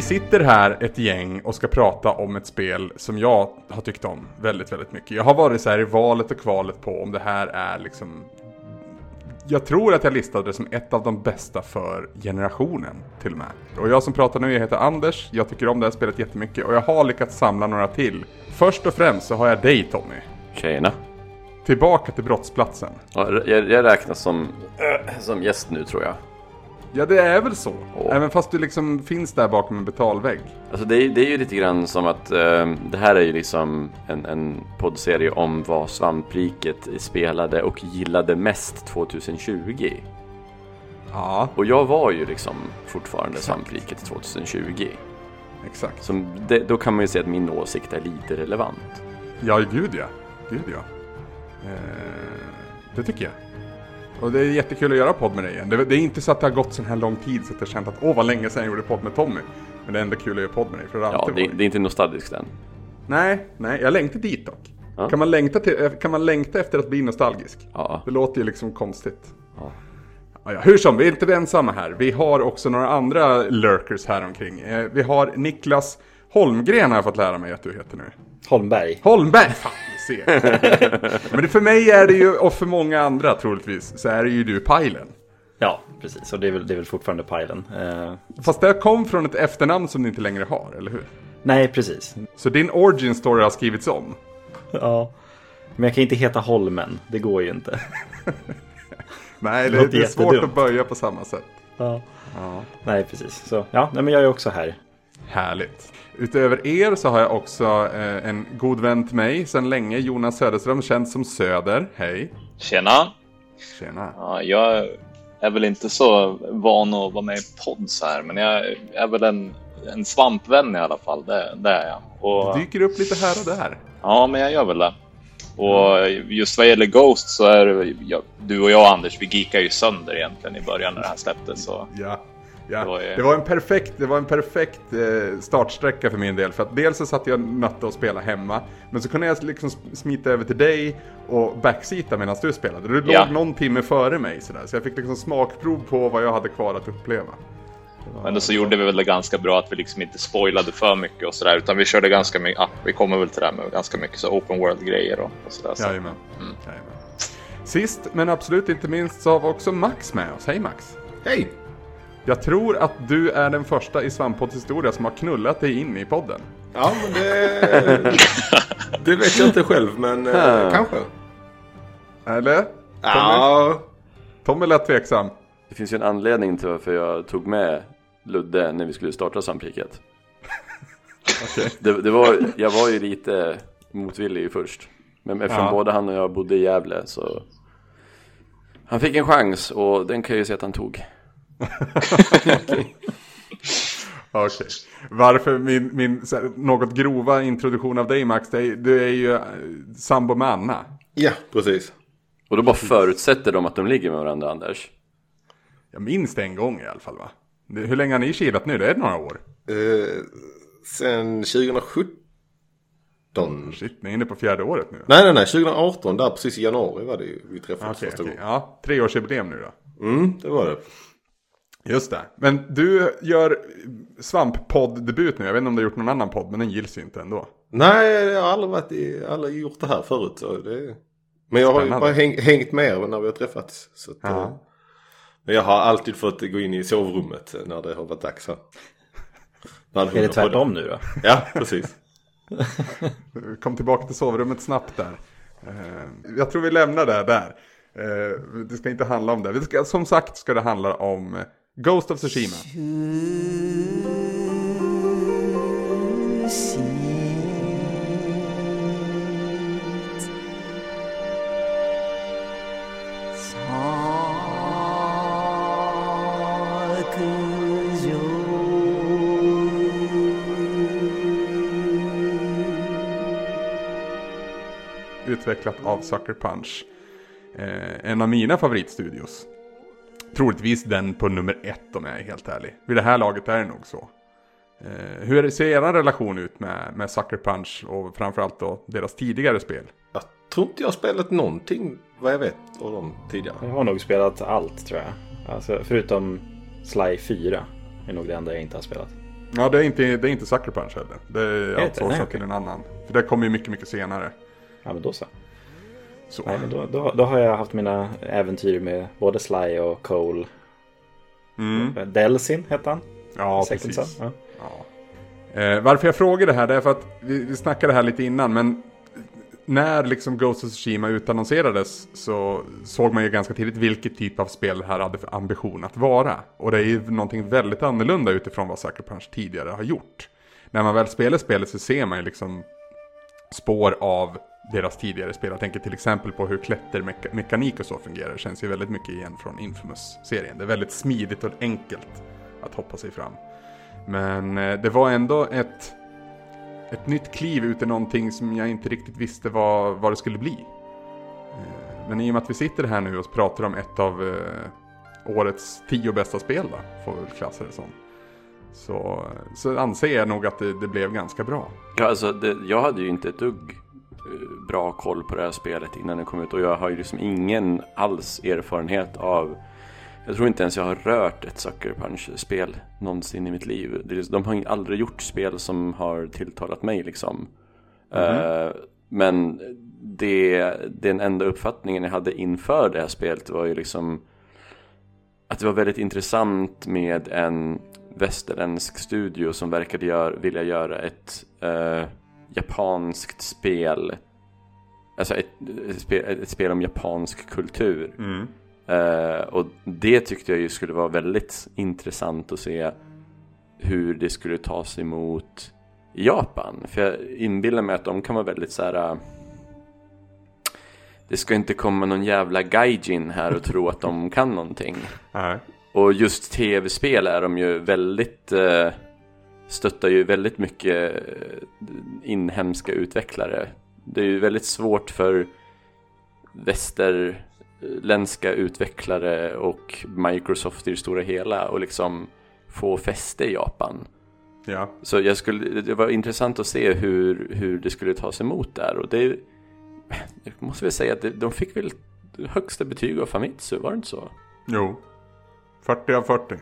Vi sitter här ett gäng och ska prata om ett spel som jag har tyckt om väldigt, väldigt mycket. Jag har varit så här i valet och kvalet på om det här är liksom... Jag tror att jag listade det som ett av de bästa för generationen till och med. Och jag som pratar nu, jag heter Anders. Jag tycker om det här spelet jättemycket och jag har lyckats samla några till. Först och främst så har jag dig Tommy. Tjena. Tillbaka till brottsplatsen. Ja, jag, jag räknas som, som gäst nu tror jag. Ja, det är väl så. Åh. Även fast du liksom finns där bakom en betalvägg. Alltså det, är, det är ju lite grann som att eh, det här är ju liksom en, en poddserie om vad svampriket spelade och gillade mest 2020. Ja, Och jag var ju liksom fortfarande svampriket 2020. exakt. Så det, då kan man ju säga att min åsikt är lite relevant. Ja, gud ja. Gud ja. Eh, det tycker jag. Och det är jättekul att göra podd med dig igen. Det, det är inte så att det har gått så här lång tid så att jag känt att åh vad länge sedan jag gjorde podd med Tommy. Men det är ändå kul att göra podd med dig för det Ja, det, det är inte nostalgiskt än. Nej, nej, jag längtar dit dock. Ja. Kan, man längta till, eh, kan man längta efter att bli nostalgisk? Ja. Det låter ju liksom konstigt. Ja. Ja, ja, hur som, vi är inte ensamma här. Vi har också några andra lurkers här omkring. Eh, vi har Niklas Holmgren har jag fått lära mig att du heter nu. Holmberg. Holmberg! Fan, du ser. Men det, för mig är det ju, och för många andra troligtvis, så är det ju du Pajlen. Ja, precis. Och det är väl, det är väl fortfarande Pajlen. Eh, Fast det kom från ett efternamn som du inte längre har, eller hur? nej, precis. Så din origin story har skrivits om. Ja. Men jag kan inte heta Holmen. Det går ju inte. Nej, det, låter det är svårt att böja på samma sätt. Ja. Nej, precis. Så ja, nej, men jag är också här. Härligt. Utöver er så har jag också eh, en god vän till mig sedan länge, Jonas Söderström, känd som Söder. Hej! Tjena! Tjena! Ja, jag är väl inte så van att vara med i podd så här, men jag är väl en, en svampvän i alla fall. Det, det är jag. Och, Du dyker upp lite här och där. ja, men jag gör väl det. Och just vad gäller Ghost så är det, ja, du och jag Anders, vi geekar ju sönder egentligen i början när det här släpptes. Så. Ja. Ja, Det var ju- det var en perfekt, det var en perfekt eh, startsträcka för min del. För att dels så satt jag nötte att spela hemma. Men så kunde jag liksom sm- smita över till dig och backseata medan du spelade. Du Ja. låg någon timme före mig sådär. Så jag fick liksom smakprov på vad jag hade kvar att uppleva. Men då så gjorde vi väl det ganska bra att vi liksom inte spoilade för mycket och sådär. Utan vi körde ganska mycket, ja, vi kommer väl till det här med ganska mycket så open world-grejer och, och sådär. Så. Jajamän. Jajamän. Sist men absolut inte minst så har vi också Max med oss. Hej Max! Hej! Jag tror att du är den första i Svampodds historia som har knullat dig in i podden. Ja, men det... det vet jag inte själv, men eh, kanske. Eller? Ja, Tommy lät tveksam. Det finns ju en anledning till varför jag tog med Ludde när vi skulle starta svampriket. Okej. Det, det var, jag var ju lite motvillig först. Men eftersom Ja. både han och jag bodde i Gävle så han fick en chans och den kan jag ju säga att han tog. Okej. Varför min, min så här, något grova introduktion av dig Max, det är, du är ju eh, sambo med Anna. ja, precis. Och då bara förutsätter de att de ligger med varandra Anders. Jag minns det en gång i alla fall va? Hur länge har ni kilat nu? Det är några år. Eh, sen 2017. Shit, ni är inne på fjärde året nu. Nej, nej, nej. 2018. Där precis i januari var det ju vi träffades Okej, första okej. gången. Ja, treårsjubileum nu då. Mm, det var det. Just det. Men du gör svamppodd-debut nu. Jag vet inte om du har gjort någon annan podd, men den gills ju inte ändå. Nej, jag har aldrig, varit i, aldrig gjort det här förut. Så det... Men jag har ju bara häng, hängt med när vi har träffats. Så att, Ja. eh, Men jag har alltid fått gå in i sovrummet när det har varit dags här. Är det tvärtom nu då? Ja, precis. Kom tillbaka till sovrummet snabbt där. Eh, Jag tror vi lämnar det där. Eh, Det ska inte handla om det. ska, som sagt ska det handla om Ghost of Tsushima. Utvecklat av Sucker Punch. Eh, En av mina favoritstudios. Troligtvis den på nummer ett om jag är helt ärlig. Vid det här laget är det nog så. Eh, hur ser er relation ut med, med Sucker Punch och framförallt då deras tidigare spel? Jag tror inte jag har spelat någonting vad jag vet av dem tidigare. Jag har nog spelat allt tror jag. Alltså, förutom Sly 4 är nog det enda jag inte har spelat. Ja, det är inte, det är inte Sucker Punch heller. Det är outsourcat till en annan. För det kommer ju mycket, mycket senare. Ja, men då så. Så. Nej, men då, då, då har jag haft mina äventyr med både Sly och Cole. Mm. Delsin hette han. Ja, Second precis. Son. Ja. Eh, varför jag frågar det här, det är för att vi, vi snackade här lite innan, men när liksom Ghost of Tsushima utannonserades så såg man ju ganska tidigt vilket typ av spel det här hade för ambition att vara. Och det är ju någonting väldigt annorlunda utifrån vad Sucker Punch tidigare har gjort. När man väl spelar spelet så ser man ju liksom spår av deras tidigare spel. Jag tänker till exempel på hur klättermekanik och så fungerar. Det känns ju väldigt mycket igen från Infamous-serien. Det är väldigt smidigt och enkelt att hoppa sig fram. Men eh, det var ändå ett, ett nytt kliv ut i någonting som jag inte riktigt visste vad, vad det skulle bli. Eh, men i och med att vi sitter här nu och pratar om ett av eh, årets tio bästa spel då, får vi väl klassa det som. Så, så anser jag nog att det, det blev ganska bra. Ja, alltså, det, jag hade ju inte ett dugg eh, bra koll på det här spelet innan det kom ut och jag har ju liksom ingen alls erfarenhet av jag tror inte ens jag har rört ett Sucker Punch-spel någonsin i mitt liv. Är- De har aldrig gjort spel som har tilltalat mig liksom. Eh, men det, den enda uppfattningen jag hade inför det här spelet var ju liksom att det var väldigt intressant med en västerländsk studio som verkade gör, vilja göra ett eh, japanskt spel. Alltså ett, ett, spel, ett spel om japansk kultur. Eh, och det tyckte jag ju skulle vara väldigt intressant att se hur det skulle tas emot i Japan. För jag inbillar mig att de kan vara väldigt så här. eh, Det ska inte komma någon jävla gaijin här och tro att de kan någonting. Nej. Och just tv-spel är de ju väldigt eh, Stöttar ju väldigt mycket eh, inhemska utvecklare Det är ju väldigt svårt för västerländska utvecklare och Microsoft i det stora hela och liksom få fäste i Japan Ja. Så jag skulle, det var intressant att se hur, hur det skulle tas emot där och det Jag måste väl säga att de fick väl högsta betyg av Famitsu, var det inte så? Jo. 40 av 40.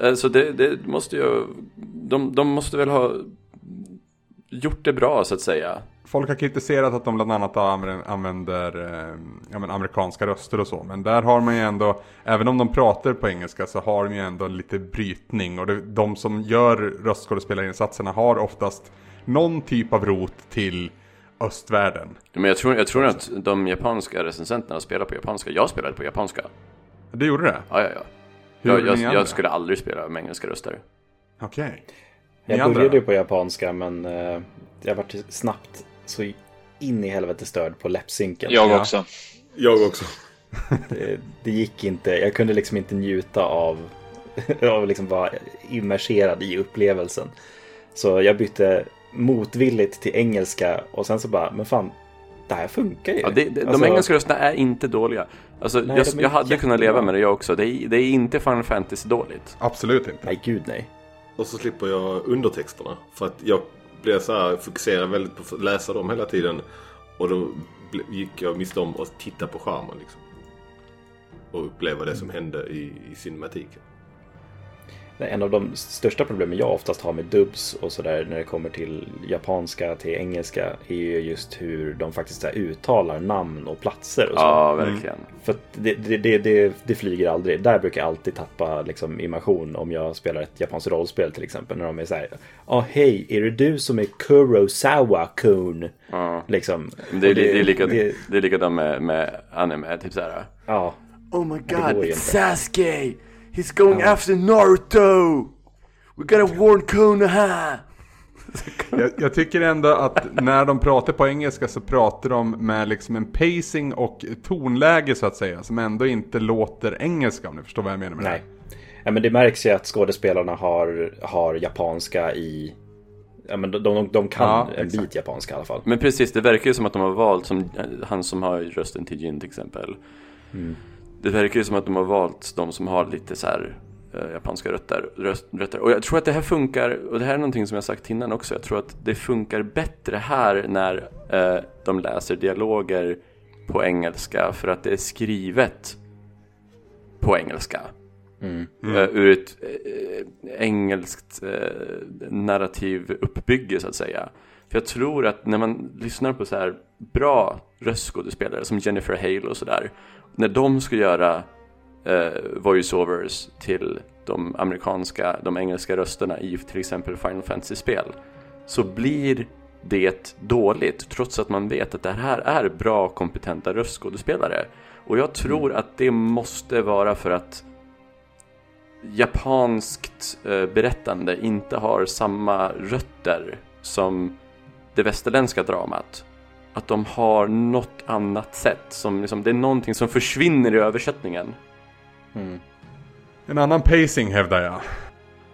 Alltså det, det måste ju, de, de måste väl ha gjort det bra så att säga. Folk har kritiserat att de bland annat använder, använder eh, ja, men amerikanska röster och så. Men där har man ju ändå, även om de pratar på engelska så har de ju ändå lite brytning. Och det, de som gör röstskådespelarinsatserna har oftast någon typ av rot till östvärlden. Men jag tror, jag tror att de japanska recensenterna spelar på japanska. Jag spelade på japanska. Det gjorde det? Ja, ja, ja. Hur Jag, jag, jag skulle aldrig spela med engelska röster. Okej. Ni Jag andra började ju på japanska men eh, jag var snabbt så in i helvete störd på läppsynken. Jag Ja. också. Jag också. Det, det gick inte. Jag kunde liksom inte njuta av, av liksom vara immerserad i upplevelsen. Så jag bytte motvilligt till engelska och sen så bara, men fan, det här funkar ju. Ja, det, det, Alltså, de engelska rösterna är inte dåliga. Alltså, Nej, jag, jag hade kunnat leva med det jag också. Det är, det är inte Final Fantasy dåligt. Absolut inte. Nej, gud nej. Och så slipper jag undertexterna. För att jag blev så här fokuserad väldigt på att läsa dem hela tiden. Och då gick jag miste om att titta på skärmen liksom. Och uppleva det som hände i, i cinematiken. En av de största problemen jag oftast har med dubs och sådär när det kommer till japanska till engelska är ju just hur de faktiskt uttalar namn och platser och så. Ja, verkligen. För att det, det, det, det, det flyger aldrig. Där brukar jag alltid tappa liksom, immersion om jag spelar ett japanskt rollspel till exempel. När de är så här. Ja, hej, är det du som är Kurosawa-kun? Ja. Liksom. Det, är- Och det, det- det är likadant med, med anime, typ såhär. Ja, Oh my god. Sasuke! He's going after Naruto! We gotta warn Konoha! Jag, jag tycker ändå att när de pratar på engelska så pratar de med liksom en pacing och tonläge så att säga. Som ändå inte låter engelska om ni förstår vad jag menar med nej. Ja, men det märks ju att skådespelarna har, har japanska i... Ja, men de, de, de kan Ja, en exakt. bit japanska i alla fall. Men precis, det verkar ju som att de har valt, som han som har rösten till Jin till exempel. Det verkar ju som att de har valt de som har lite så här eh, japanska rötter, röst, rötter. Och jag tror att det här funkar, och det här är någonting som jag sagt innan också. Jag tror att det funkar bättre här när eh, de läser dialoger på engelska för att det är skrivet på engelska. Uh, ur ett uh, engelskt uh, narrativ uppbygge så att säga. För jag tror att när man lyssnar på så här bra röstskådespelare som Jennifer Hale och sådär. När de ska göra voiceovers till de amerikanska, de engelska rösterna i till exempel Final Fantasy-spel. Så blir det dåligt trots att man vet att det här är bra kompetenta röstskådespelare. Och jag tror att det måste vara för att japanskt eh, berättande inte har samma rötter som det västerländska dramat. Att de har något annat sätt, som liksom, det är någonting som försvinner i översättningen. Mm. En annan pacing hävdar jag.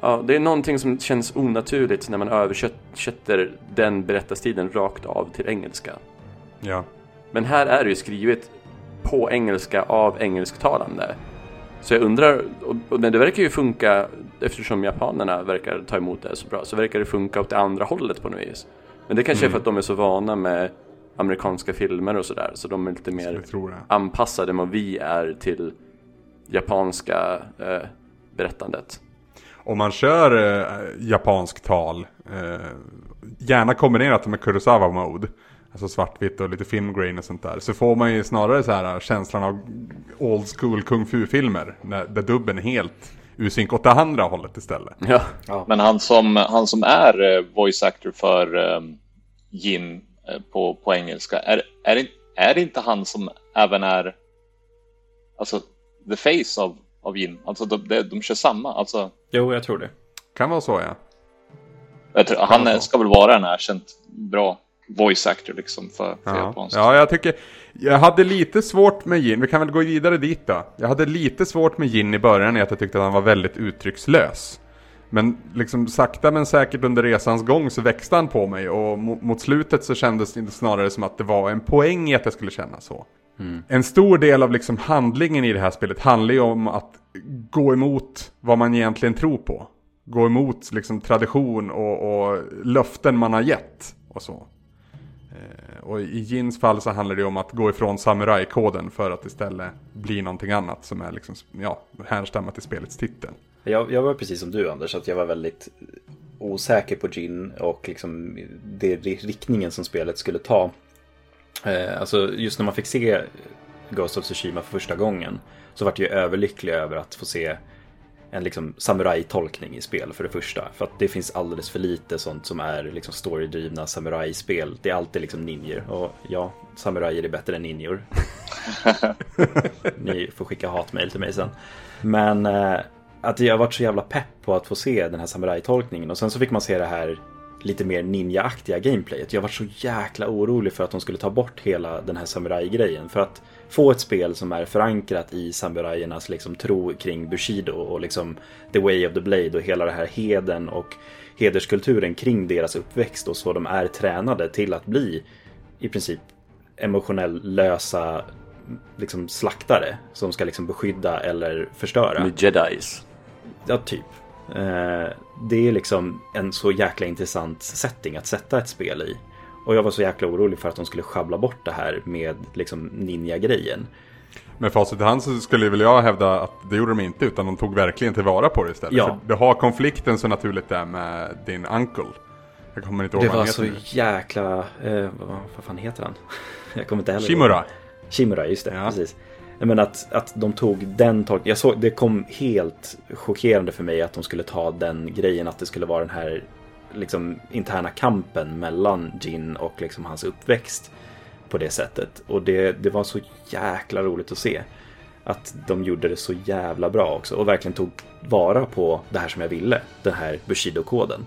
Ja, det är någonting som känns onaturligt när man översätter den berättarstilen rakt av till engelska. Ja. Men här är det ju skrivet på engelska av engelsktalande. Så jag undrar, men det verkar ju funka eftersom japanerna verkar ta emot det så bra, så verkar det funka åt det andra hållet på något vis. Men det kanske Mm. är för att de är så vana med amerikanska filmer och sådär, så de är lite mer anpassade än vad vi är till japanska eh, berättandet. Om man kör eh, japansk tal, eh, gärna kombinerat med Kurosawa mode, alltså svartvitt och lite filmgrain och sånt där, så får man ju snarare så här känslan av old school kung fu-filmer, när- där dubben är helt ur synk åt det andra hållet istället. Ja, Men han som, han som är eh, voice actor för um, Jin eh, på, på engelska, är, är, det, är det inte han som även är alltså the face av, av Jin? Alltså de, de, de kör samma. Alltså, Jo, jag tror det. Kan vara så ja. jag tror, han är, ska väl vara en erkänt bra voice actor liksom för, för Ja. japansk. ja, jag tycker... Jag hade lite svårt med Jin, vi kan väl gå vidare dit då. Jag hade lite svårt med Jin i början i att jag tyckte att han var väldigt uttryckslös. Men liksom sakta men säkert under resans gång så växte han på mig och mo- mot slutet så kändes det snarare som att det var en poäng i att jag skulle känna så. En stor del av liksom handlingen i det här spelet handlar ju om att gå emot vad man egentligen tror på. Gå emot liksom tradition och, och löften man har gett och så. Eh, Och i Jins fall så handlar det om att gå ifrån samurajkoden för att istället bli någonting annat som är liksom, ja, härstammar till spelets titel. Jag, jag var precis som du Anders, att jag var väldigt osäker på Gin och liksom det riktningen som spelet skulle ta. Eh, alltså just när man fick se Ghost of Tsushima för första gången så vart jag överlycklig över att få se en liksom samurajtolkning i spel för det första. För att det finns alldeles för lite sånt som är liksom storydrivna samurajspel. Det är alltid liksom ninjor. Och ja, samurajer är bättre än ninjor. Ni får skicka hatmejl till mig sen. Men eh, att jag varit så jävla pepp på att få se den här samurajtolkningen. Och sen så fick man se det här lite mer ninja-aktiga gameplayet. Jag var så jäkla orolig för att de skulle ta bort hela den här samurajgrejen. För att få ett spel som är förankrat i samurajernas liksom tro kring Bushido och liksom The Way of the Blade och hela det här heden och hederskulturen kring deras uppväxt och så de är tränade till att bli i princip emotionellt lösa liksom slaktare som ska liksom beskydda eller förstöra. med jedis. Ja, typ. Eh, det är liksom en så jäkla intressant setting att sätta ett spel i. Och jag var så jäkla orolig för att de skulle schabbla bort det här med liksom ninja-grejen. Med facit i hand så skulle väl jag hävda att det gjorde de inte utan de tog verkligen tillvara på det istället. Ja. För du har konflikten så naturligt där med din uncle. Jag kommer inte ihåg Det vad var han så heter nu. jäkla... Eh, vad, vad fan heter han? Jag kommer inte heller ihåg. Shimura. Shimura, just det. Ja. Precis. Men att, att de tog den tolkningen. Jag såg, det kom helt chockerande för mig att de skulle ta den grejen. Att det skulle vara den här liksom, interna kampen mellan Jin och liksom, hans uppväxt. På det sättet. Och det, det var så jäkla roligt att se. Att de gjorde det så jävla bra också. Och verkligen tog vara på det här som jag ville. Den här Bushido-koden.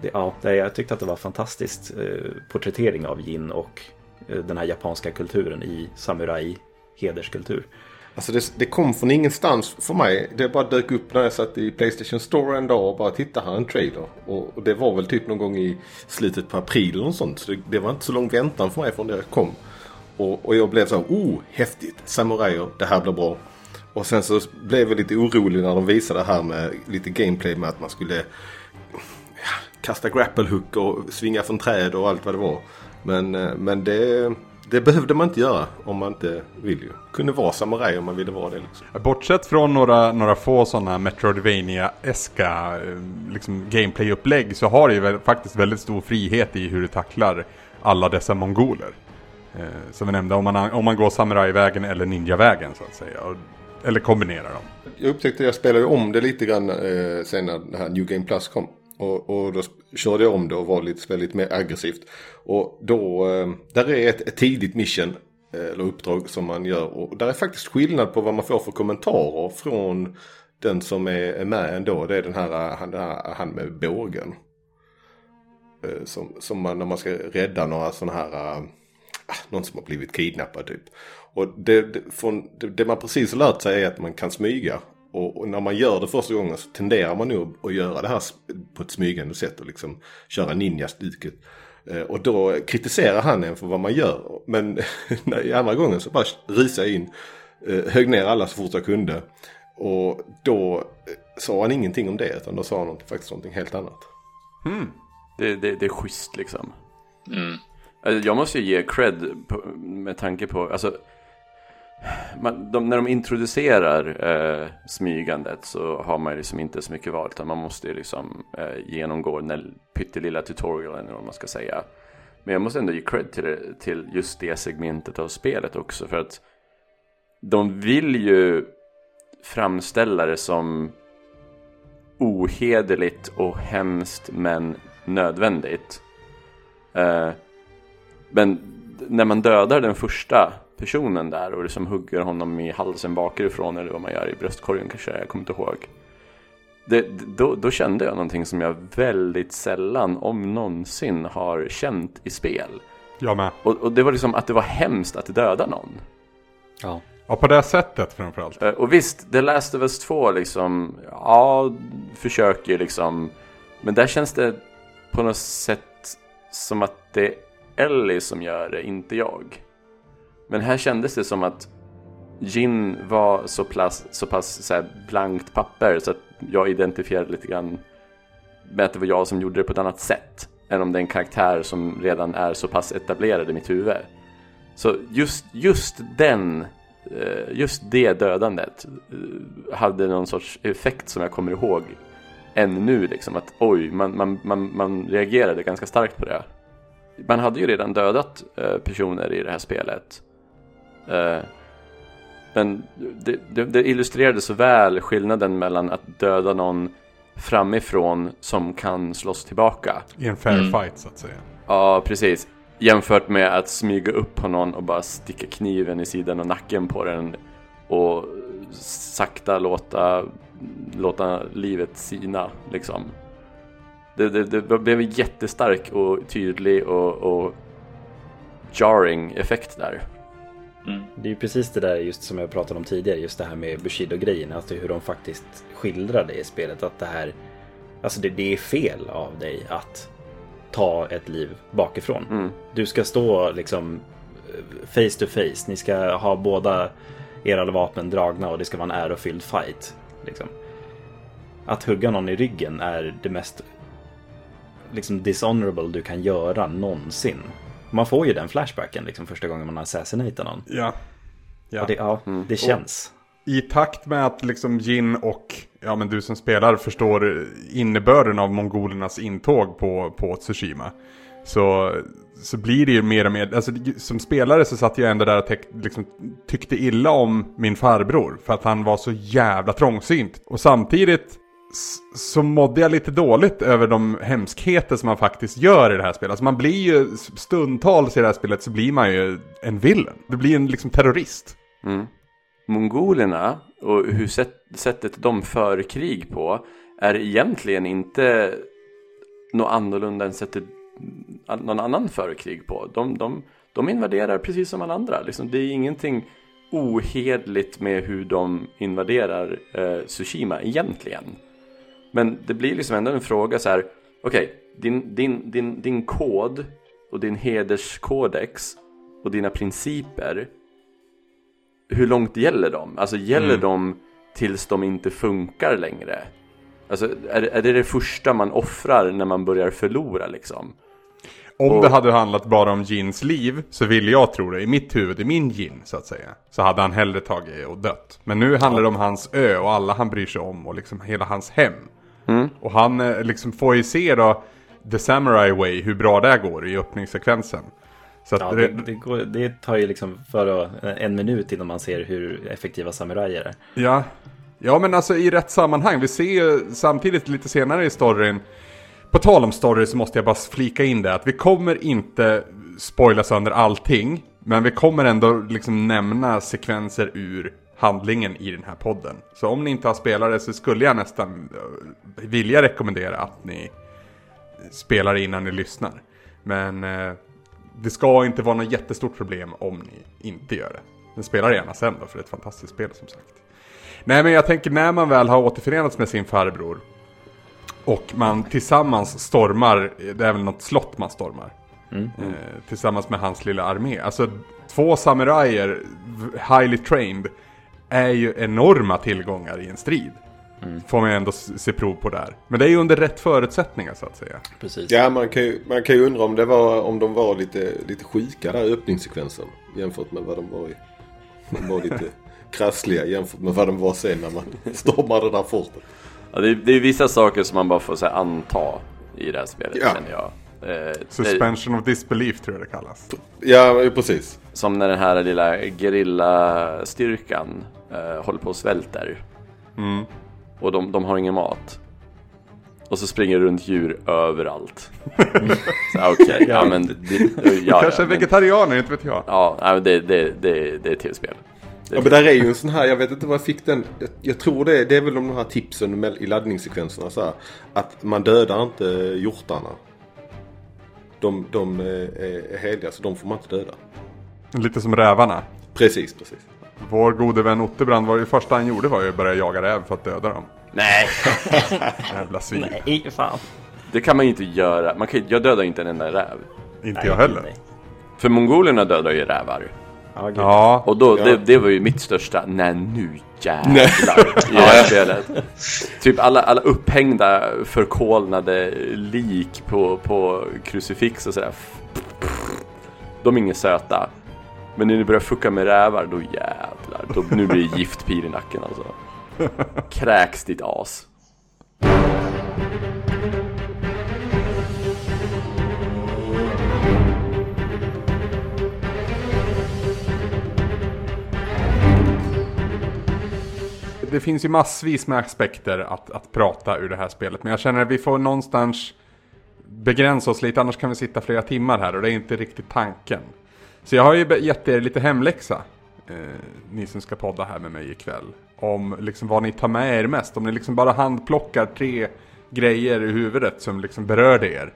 Det, ja, jag tyckte att det var fantastiskt eh, porträttering av Jin och eh, den här japanska kulturen i samurai hederskultur. Alltså det, det kom från ingenstans för mig. Det bara dök upp när jag satt i Playstation Store en dag och bara tittade här en trailer. Och, och det var väl typ någon gång i slutet på april eller något sånt. Så det, det var inte så lång väntan för mig från det kom. Och, och jag blev så här, oh häftigt, samurajer, det här blir bra. Och sen så blev jag lite orolig när de visade det här med lite gameplay med att man skulle ja, kasta grapple hook och svinga från träd och allt vad det var. Men, eh, men det, det behövde man inte göra om man inte vill ju. Kunde vara samuraj om man ville vara det liksom. Bortsett från några, några få sådana Metroidvania-eska eh, liksom gameplay-upplägg så har det ju faktiskt väldigt stor frihet i hur du tacklar alla dessa mongoler. Eh, som vi nämnde, om man, om man går samurajvägen eller ninjavägen så att säga. Och, eller kombinerar dem. Jag upptäckte att jag spelade om det lite grann eh, sen när det här New Game Plus kom. Och, och då körde jag om det och var lite, spelade lite mer aggressivt. Och då, eh, där är ett, ett tidigt mission eh, eller uppdrag som man gör. Och där är faktiskt skillnad på vad man får för kommentarer från den som är, med ändå. Det är den här, eh, han, den här, han med bågen. Som, som man, när man ska rädda några sådana här, ah, någon som har blivit kidnappad typ. Och det, det, från, det, det man precis har lärt sig är att man kan smyga. Och, och när man gör det första gången så tenderar man nog att göra det här på ett smygande sätt och liksom köra ninja-stuket. Eh, Och då kritiserar han en för vad man gör. Men i andra gången så bara risade jag in, eh, högg ner alla så fort jag kunde. Och då eh, sa han ingenting om det utan då sa han något- faktiskt någonting helt annat. Det, det, det är schysst liksom. Mm. Alltså, jag måste ju ge cred på, med tanke på, alltså, man, de, när de introducerar eh, smygandet så har man ju liksom inte så mycket val utan man måste ju liksom eh, genomgå den där pyttelilla tutorialen eller vad man ska säga. Men jag måste ändå ge cred till, det, till just det segmentet av spelet också för att de vill ju framställa det som ohederligt och hemskt men nödvändigt. Eh, men när man dödar den första personen där och liksom hugger honom i halsen bakifrån eller vad man gör i bröstkorgen kanske, jag kommer inte ihåg. Det, då, då kände jag någonting som jag väldigt sällan, om någonsin, har känt i spel. Jag med. Och, och det var liksom att det var hemskt att döda någon. Ja. Ja, på det sättet framförallt. Eh, Och visst, The Last of Us 2 liksom, ja, försöker liksom. Men där känns det på något sätt som att det är Ellie som gör det, inte jag. Men här kändes det som att Gin var så, pass, så pass så här blankt papper så att jag identifierade lite grann med att det var jag som gjorde det på ett annat sätt. Än om det är en karaktär som redan är så pass etablerad i mitt huvud. Så just, just den eh, just det dödandet eh, hade någon sorts effekt som jag kommer ihåg än nu liksom att oj, man, man, man, man reagerade ganska starkt på det. Man hade ju redan dödat eh, personer i det här spelet. Eh, men det, det, det illustrerade så väl skillnaden mellan att döda någon framifrån som kan slåss tillbaka. I en fair Mm. fight så att säga. Ja, precis. Jämfört med att smyga upp på någon och bara sticka kniven i sidan och nacken på den och sakta låta, låta livet sina liksom. Det, det, det blev en jättestark och tydlig och, och jarring effekt där. Mm. Det är ju precis det där just som jag pratade om tidigare, just det här med Bushido-grejen, alltså hur de faktiskt skildrar det i spelet. Att det här, alltså det, det är fel av dig att ta ett liv bakifrån. Mm. Du ska stå liksom face to face, ni ska ha båda era vapen dragna och det ska vara en ärofylld fight. Liksom. Att hugga någon i ryggen är det mest liksom dishonorable du kan göra någonsin. Man får ju den flashbacken liksom första gången man assassinatar någon. Ja. ja. Och det, ja, det känns. I takt med att liksom Jin och ja, men du som spelar förstår innebörden av mongolernas intåg på, på Tsushima. Så, så blir det ju mer och mer, alltså som spelare så satt jag ändå där och teck, liksom, tyckte illa om min farbror. För att han var så jävla trångsynt. Och samtidigt så mådde jag lite dåligt över de hemskheter som man faktiskt gör i det här spelet. Alltså man blir ju stundtals i det här spelet så blir man ju en villain. Du blir en liksom terrorist. Mm. Mongolerna och hur sätt, sättet de för krig på är egentligen inte något annorlunda än sättet någon annan för krig på. De, de, de invaderar precis som alla andra. Liksom, det är ingenting ohedligt med hur de invaderar eh, Tsushima egentligen. Men det blir liksom ändå en fråga så här. Okej, din, din, din, din kod och din hederskodex och dina principer hur långt gäller de? Alltså gäller Mm. de tills de inte funkar längre? Alltså är, är det det första man offrar när man börjar förlora liksom? Om Och- det hade handlat bara om Jins liv så vill jag tro det, i mitt huvud, i min Jin så att säga. Så hade han hellre tagit och dött. Men nu handlar det om hans ö och alla han bryr sig om och liksom hela hans hem. Mm. Och han eh, liksom får ju se då The Samurai Way, hur bra det går i öppningssekvensen. Så Ja, det, det, går, det tar ju liksom för en minut innan man ser hur effektiva samurajer är. Ja. ja, men alltså i rätt sammanhang. Vi ser ju samtidigt lite senare i storyn. På tal om story så måste jag bara flika in det att vi kommer inte spoila sönder allting. Men vi kommer ändå liksom nämna sekvenser ur handlingen i den här podden. Så om ni inte har spelat det så skulle jag nästan eh, vilja rekommendera att ni spelar innan ni lyssnar. Men eh, det ska inte vara något jättestort problem om ni inte gör det. Men spela gärna sen då, för det är ett fantastiskt spel som sagt. Nej men jag tänker när man väl har återförenats med sin farbror och man tillsammans stormar, det är väl något slott man stormar. Eh, tillsammans med hans lilla armé. Alltså två samurajer, highly trained, är ju enorma tillgångar i en strid. Får man ändå se prov på där. Men det är ju under rätt förutsättningar så att säga. Precis. Ja, man kan, ju, man kan ju undra om, det var, om de var lite, lite sjuka där i öppningssekvensen. Jämfört med vad de var i. De var lite krassliga jämfört med vad de var sen när man stormade det där fortet. Ja, det, är, det är vissa saker som man bara får så här, anta i det här spelet Ja. känner jag. Eh, Suspension of disbelief tror jag det kallas. Ja, precis. som när den här lilla gerillastyrkan eh, håller på och svälter. Mm. Och de, de har ingen mat. Och så springer det runt djur överallt. Okej, ja. men... Det, ja, Kanske ja, men, vegetarianer, inte vet jag. Ja, det, det, det, det är ett tv-spel. Ja, men där är ju en sån här, jag vet inte var jag fick den. Jag, jag tror det, det är väl de här tipsen med, i laddningssekvenserna så här, Att man dödar inte hjortarna. De, de eh, är heliga så de får man inte döda. Lite som rävarna. Precis, precis. Vår gode vän Otterbrand var ju första han gjorde var ju att börja jaga räv för att döda dem. Nej! Jävla svin. Nej, fan. Det kan man ju inte göra. Man kan, jag dödar inte en enda räv. Inte jag heller. Nej. För mongolerna dödar ju rävar. Ja, Och då, Ja. det, det var ju mitt största, nej nu jävlar i det här spelet. Typ alla, alla upphängda förkolnade lik på, på krucifix och sådär. De är inga söta. Men när ni börjar fucka med rävar, då jävlar. Då, nu blir det giftpir i nacken alltså. Kräks ditt as. Det finns ju massvis med aspekter att, att prata ur det här spelet. Men jag känner att vi får någonstans begränsa oss lite, annars kan vi sitta flera timmar här och det är inte riktigt tanken. Så jag har ju gett er lite hemläxa, eh, ni som ska podda här med mig ikväll. Om liksom vad ni tar med er mest, om ni liksom bara handplockar tre grejer i huvudet som liksom berörde er.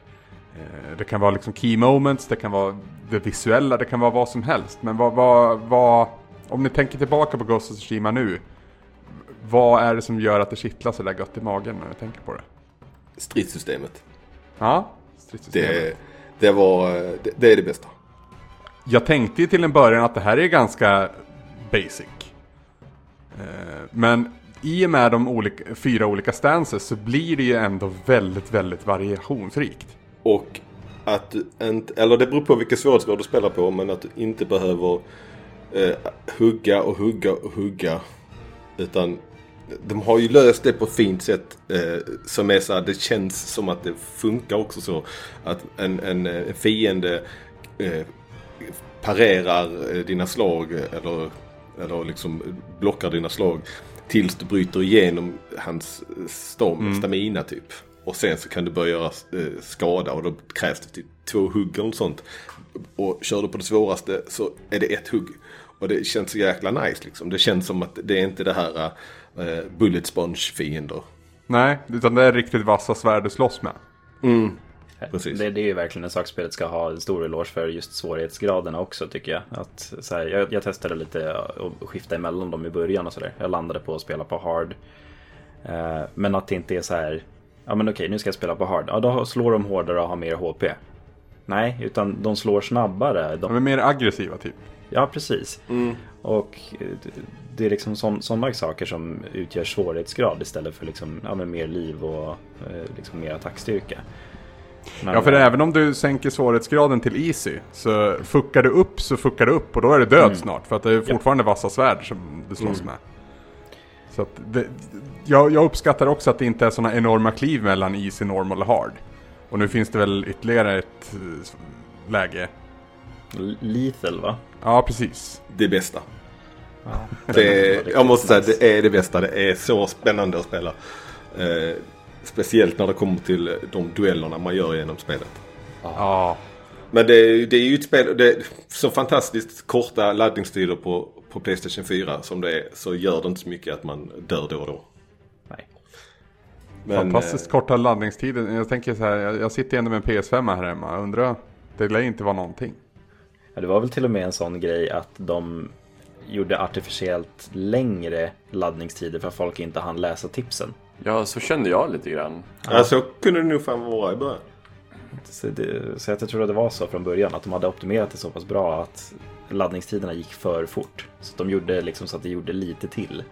Eh, det kan vara liksom key moments, det kan vara det visuella, det kan vara vad som helst. Men vad, vad, vad om ni tänker tillbaka på Ghost of Tsushima nu, vad är det som gör att det kittlar så där gött i magen när du tänker på det? Stridssystemet. Ja, stridssystemet. Det, det, var, det, det är det bästa. Jag tänkte ju till en början att det här är ganska basic. Eh, Men i och med de olika, fyra olika stances så blir det ju ändå väldigt, väldigt variationsrikt. Och att du inte, eller det beror på vilken svårighetsgrad du spelar på, men att du inte behöver eh, hugga och hugga och hugga. Utan de har ju löst det på ett fint sätt eh, som är så här, det känns som att det funkar också så. Att en, en, en fiende eh, parerar eh, dina slag eller, eller liksom blockar dina slag tills du bryter igenom hans eh, stam, stamina typ. Och sen så kan du börja göra eh, skada och då krävs det typ två hugg eller sånt. Och kör du på det svåraste så är det ett hugg. Och det känns så jäkla nice liksom. Det känns som att det är inte det här eh, bullet sponge fiender. Nej, utan det är riktigt vassa svärd du slåss med. Precis. Det, det är ju verkligen en sak spelet ska ha en stor eloge för just svårighetsgraderna också tycker jag. Att, så här, jag, jag testade lite och skifta emellan dem i början och sådär. Jag landade på att spela på hard. Eh, men att det inte är så här, ja men okej nu ska jag spela på hard. Ja då slår de hårdare och har mer HP. Nej, utan de slår snabbare. De, De är mer aggressiva typ. Ja, precis. Och eh, det- är liksom sådana saker som utgör svårighetsgrad istället för liksom, ja, men mer liv och eh, liksom mer attackstyrka. Men, Ja, för även om du sänker svårighetsgraden till easy så fuckar du upp så fuckar du upp och då är du död snart. För att det är fortfarande vassa svärd som du slåss med. Så att det, jag, jag uppskattar också att det inte är sådana enorma kliv mellan easy, normal och hard. Och nu finns det väl ytterligare ett eh, läge. Lethal va? Ja, precis. Det bästa. Ja. Det jag måste säga att det är det bästa. Det är så spännande att spela. Eh, speciellt när det kommer till de duellerna man gör genom spelet. Ja, Men det, det är ju ett spel, det är så fantastiskt korta laddningstider på, på Playstation 4 som det är. Så gör det inte så mycket att man dör då och då. Nej. Men, fantastiskt korta laddningstider. Jag tänker så här, jag, jag sitter ändå med en PS5 här hemma. Jag undrar, det lär inte vara någonting. Ja, det var väl till och med en sån grej att de gjorde artificiellt längre laddningstider för att folk inte hann läsa tipsen. Ja, så kände jag lite grann. Ja, så kunde det nog fan vara i början. Så, det, så jag tror att det var så från början, att de hade optimerat det så pass bra att laddningstiderna gick för fort. Så att de gjorde liksom så att det gjorde lite till.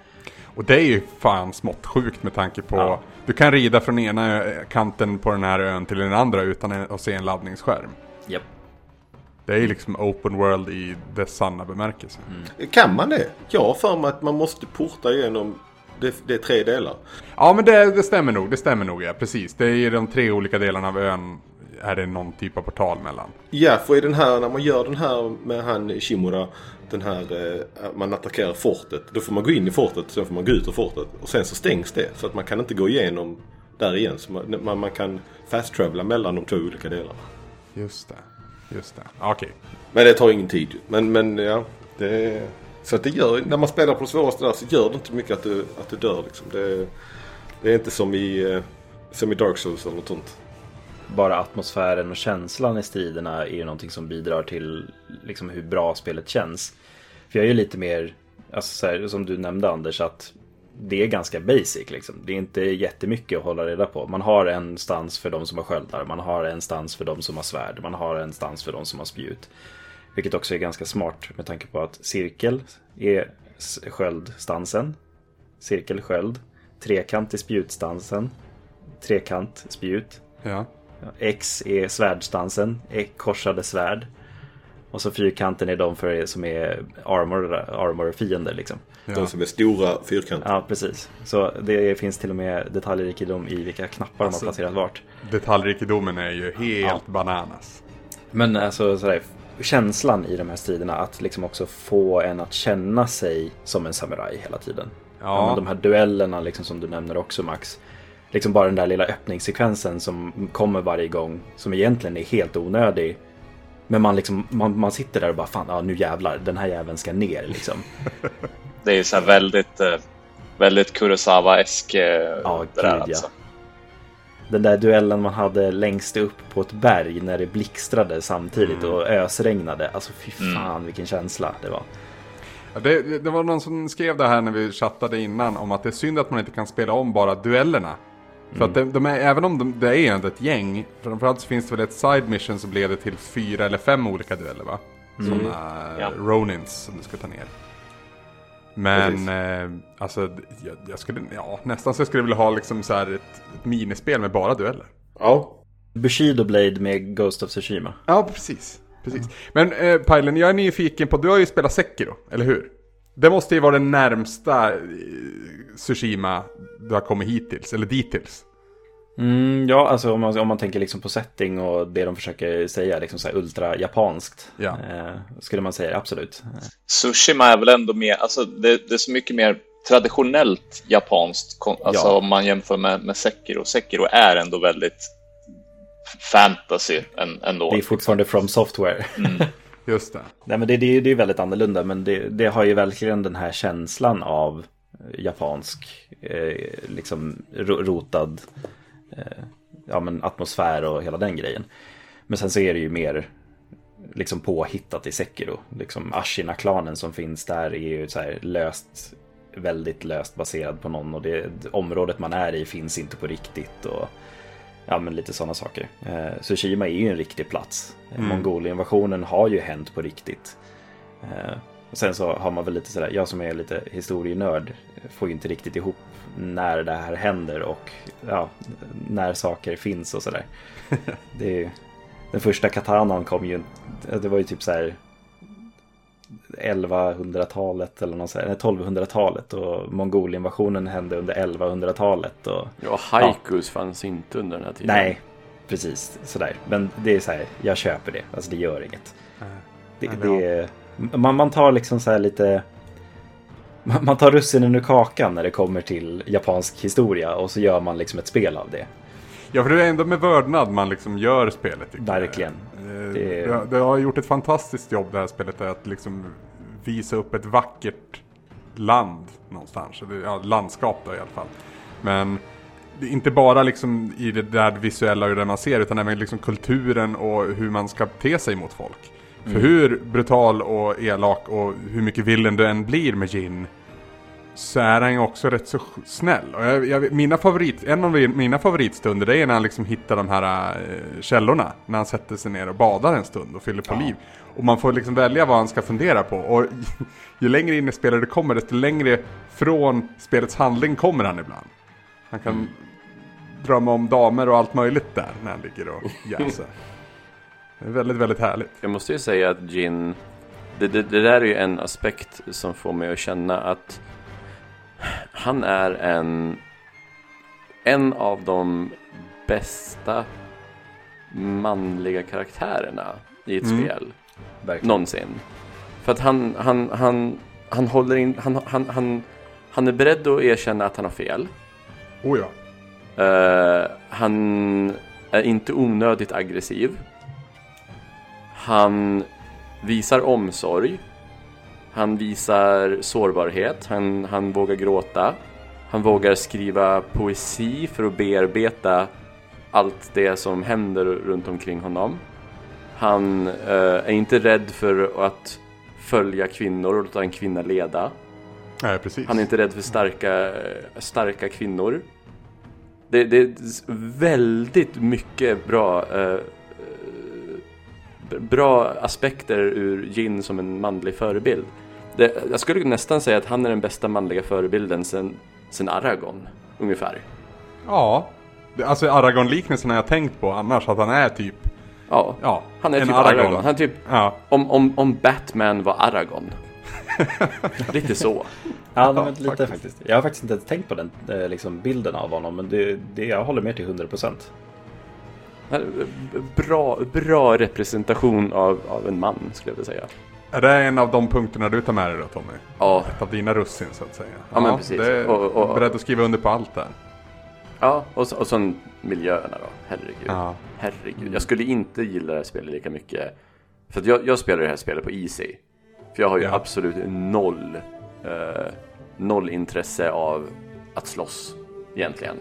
Och det är ju fan smått sjukt med tanke på Ja. Du kan rida från ena kanten på den här ön till den andra utan att se en laddningsskärm. Japp. Det är ju liksom open world i dess sanna bemärkelse. Kan man det? Jag har för mig att man måste porta igenom det, det är tre delar. Ja men det, det stämmer nog, det stämmer nog ja, precis. Det är i de tre olika delarna av ön är det någon typ av portal mellan. Ja, för i den här, när man gör den här med han Shimura, den här, eh, man attackerar fortet. Då får man gå in i fortet, sen får man gå ut ur fortet. Och sen så stängs det. Så att man kan inte gå igenom där igen. Så man, man, man kan fast-travela mellan de två olika delarna. Just det, just det. Ja, Okej. Men det tar ingen tid. Men, men ja, det... Så att det gör, när man spelar på det svåraste där så gör det inte mycket att du, att du dör liksom. Det, det är inte som i, eh, som i Dark Souls eller något sånt. Bara atmosfären och känslan i striderna är ju någonting som bidrar till liksom hur bra spelet känns. För jag är ju lite mer, alltså så här, som du nämnde Anders, att det är ganska basic liksom. Det är inte jättemycket att hålla reda på. Man har en stans för de som har sköldar, man har en stans för de som har svärd, man har en stans för de som har spjut. Vilket också är ganska smart med tanke på att cirkel är sköldstansen. Cirkel, sköld. Trekant är spjutstansen. Trekant, spjut. Ja. X är svärdstansen, X korsade svärd. Och så fyrkanten är de för som är armor, armor fiender liksom. De som är stora fyrkanter. Ja, precis. Så det finns till och med detaljrikedom i vilka knappar Alltså- de har placerat vart. Detaljrikedomen är ju helt Ja. bananas. Men alltså sådär, känslan i de här striderna att liksom också få en att känna sig som en samuraj hela tiden. Ja. men de här duellerna liksom som du nämner också Max. Liksom bara den där lilla öppningssekvensen som kommer varje gång. Som egentligen är helt onödig. Men man, liksom, man, man sitter där och bara fan, ja, nu jävlar, den här jäveln ska ner liksom. Det är så här väldigt, eh, väldigt Kurosawa-esk. eh, Ja, gud, ja. alltså. Den där duellen man hade längst upp på ett berg när det blixtrade samtidigt och ösregnade. Alltså fy fan vilken känsla det var. Ja, Det, det- var någon som skrev det här när vi chattade innan om att det är synd att man inte kan spela om bara duellerna. För att de, de är, även om de, det är ändå ett gäng, framförallt så finns det väl ett side mission som leder till fyra eller fem olika dueller va? Sådana Ja. Ronins som du ska ta ner. Men eh, alltså, jag, jag skulle, ja nästan så jag skulle vilja ha liksom så här ett, ett minispel med bara dueller. Ja. Bushido Blade med Ghost of Tsushima. Ja, precis. precis. Men eh, Pajlen, jag är nyfiken på, du har ju spelat Sekiro, eller hur? Det måste ju vara den närmsta eh, Tsushima du har kommit hittills, eller dittills. Mm, ja, alltså om man, om man tänker liksom på setting och det de försöker säga, liksom så här ultra japanskt. Ja. Eh, skulle man säga, absolut. Sushima är väl ändå mer, alltså det, det är så mycket mer traditionellt japanskt. Alltså Ja. om man jämför med, med Sekiro. Sekiro är ändå väldigt fantasy än, ändå. Det är fortfarande from software. Just det. Nej men det, det, är- det är väldigt annorlunda men det, det har ju verkligen den här känslan av japansk, eh, liksom ro, rotad ja, men atmosfär och hela den grejen. Men sen så är det ju mer liksom påhittat i Sekiro. Liksom Ashina-klanen som finns där är ju så här löst, väldigt löst baserad på någon och det området man är i finns inte på riktigt. Och, Ja, men lite sådana saker. Eh, Tsushima är ju en riktig plats. Eh, Mongolinvasionen har ju hänt på riktigt. Eh, Och sen så har man väl lite sådär, jag som är lite historienörd får ju inte riktigt ihop när det här händer och ja, när saker finns och sådär. Det är, den första katanan kom ju, det var ju typ så här 1100-talet eller något sånt, 1200-talet och mongolinvasionen hände under 1100-talet. Och, Ja, haikus fanns inte under den här tiden. nej, precis sådär. Men det är så här, jag köper det, alltså det gör inget. Det, Nej, det är, man, man tar liksom så här lite man tar russinen ur kakan när det kommer till japansk historia och så gör man liksom ett spel av det. Ja, för det är ändå med vördnad man liksom gör spelet. Verkligen. Eh, Det- Det... Det har gjort ett fantastiskt jobb det här spelet att liksom visa upp ett vackert land någonstans. Ja, landskap då i alla fall. Men det är inte bara liksom i det där visuella och det man ser utan även liksom kulturen och hur man ska te sig mot folk. För hur brutal och elak och hur mycket villen du än blir med Jin så är han ju också rätt så snäll. Och jag, jag, mina favorit, en av mina favoritstunder det är när han liksom hittar de här eh, källorna. När han sätter sig ner och badar en stund och fyller på liv. Och man får liksom välja vad han ska fundera på. Och ju längre in i spelet det kommer desto längre från spelets handling kommer han ibland. Han kan drömma om damer och allt möjligt där när han ligger och jäser. Väldigt, väldigt härligt. Jag måste ju säga att Jin det, det, det där är ju en aspekt som får mig att känna att han är en en av de bästa manliga karaktärerna i ett Mm. spel Verkligen. någonsin. För att han, han, han, han håller in, han, han, han, han är beredd att erkänna att han har fel. Oh ja. Eh, han är inte onödigt aggressiv. Han visar omsorg. Han visar sårbarhet. Han, han vågar gråta. Han vågar skriva poesi för att bearbeta allt det som händer runt omkring honom. Han eh, är inte rädd för att följa kvinnor och låta en kvinna leda. Nej, precis. Han är inte rädd för starka, starka kvinnor. Det, det är väldigt mycket bra eh, bra aspekter ur Jin som en manlig förebild. Det, jag skulle nästan säga att han är den bästa manliga förebilden sen, sen Aragorn, ungefär. Ja. Alltså Aragorn-liknelsen har jag tänkt på annars. Att han är typ... Ja, Ja, han är en typ Aragorn. Han är typ, Ja. om, om, om Batman var Aragorn. Lite så. Ja, men lite faktiskt. faktiskt. Jag har faktiskt inte tänkt på den eh, liksom, bilden av honom, men det, det, jag håller med till 100%. Bra, bra representation av, av en man, skulle jag vilja säga. Är det en av de punkterna du tar med dig då Tommy? Ja, Ett av dina russin så att säga. Ja, men precis. Det är Och- och- beredd att skriva under på allt där. Ja, och, så, och sen miljöerna då. Herregud. Ja. Herregud. Jag skulle inte gilla det här spelet lika mycket. För att jag, jag spelar det här spelet på Easy. För jag har ju Ja. absolut noll, eh, noll intresse av att slåss egentligen.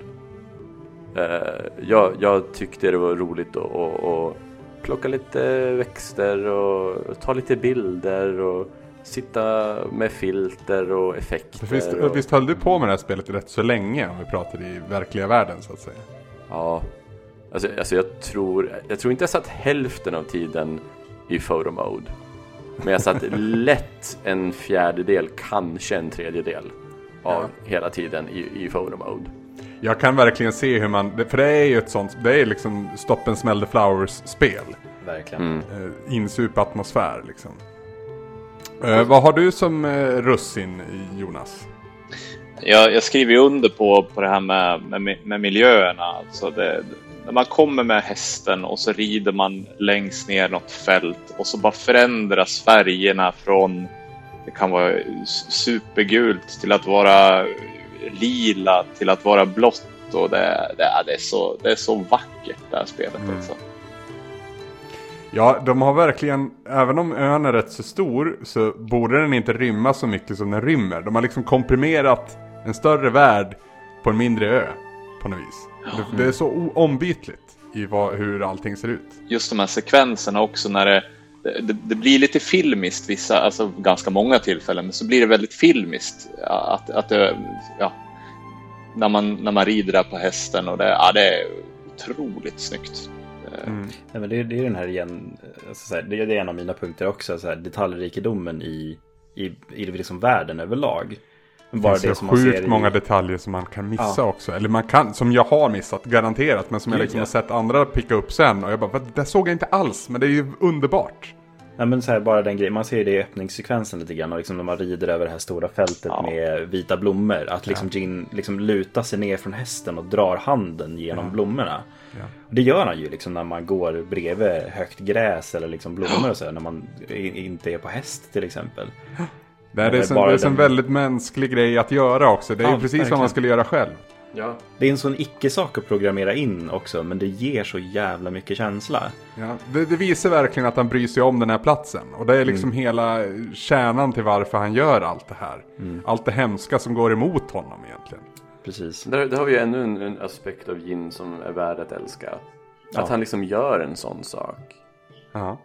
Eh, jag, jag tyckte det var roligt att, att, att plocka lite växter och ta lite bilder och sitta med filter och effekter. Visst, och... visst höll du på med det här spelet rätt så länge om vi pratar i verkliga världen så att säga? Ja, alltså, alltså jag tror, jag tror inte jag satt hälften av tiden i photo mode. Men jag satt lätt en fjärdedel, kanske en tredjedel av hela tiden i, i photo mode. Jag kan verkligen se hur man, för det är ju ett sånt, det är liksom Stop and Smell the Flowers-spel. Verkligen. Mm. Eh, insup atmosfär liksom. Eh, vad har du som eh, russin Jonas? Jag, jag skriver ju under på, på det här med, med, med miljöerna. Alltså det, när man kommer med hästen och så rider man längst ner något fält och så bara förändras färgerna från det kan vara supergult till att vara lila till att vara blått. Och det, det, det, är, så, det är så vackert det här spelet. Mm. Alltså. Ja, de har verkligen, även om ön är rätt så stor så borde den inte rymma så mycket som den rymmer. De har liksom komprimerat en större värld på en mindre ö på något vis. Det, det är så ombytligt i vad, hur allting ser ut. just de här sekvenserna också när det, det, det blir lite filmiskt vissa, alltså ganska många tillfällen, men så blir det väldigt filmiskt. ja, Att, att det, ja, när, man, när man rider där på hästen och det, ja, det är otroligt snyggt. Eh, Mm. Nej, men det, är- det är den här igen, alltså så här, det, är- det är en av mina punkter också, så här, detaljrikedomen i, i, i liksom världen överlag. Det Bara det så som man ser sjukt i- många detaljer som man kan missa Ja. också. Eller man kan, som jag har missat, garanterat. Men som jag liksom ja. har sett andra picka upp sen. Och jag bara, "Vad? det såg jag inte alls. Men det är ju underbart. Ja, men så här, bara den grejen, man ser ju det i öppningssekvensen lite grann. Och liksom när man rider över det här stora fältet Ja. med vita blommor. Att liksom Jin liksom lutar sig ner från hästen och drar handen genom blommorna. Ja. Det gör han ju liksom när man går bredvid högt gräs eller liksom blommor och så. här, När man i- inte är på häst till exempel. Det är, det som, det är en den- väldigt mänsklig grej att göra också. Det är Ja, ju precis vad verkligen. man skulle göra själv. Ja. Det är en sån icke-sak att programmera in också. Men det ger så jävla mycket känsla. Ja, det, det visar verkligen att han bryr sig om den här platsen. Och det är liksom hela kärnan till varför han gör allt det här. Allt det hemska som går emot honom egentligen. Precis. Där, där har vi ju ännu en, en aspekt av Jin som är värd att älska. Att Ja. han liksom gör en sån sak. Ja.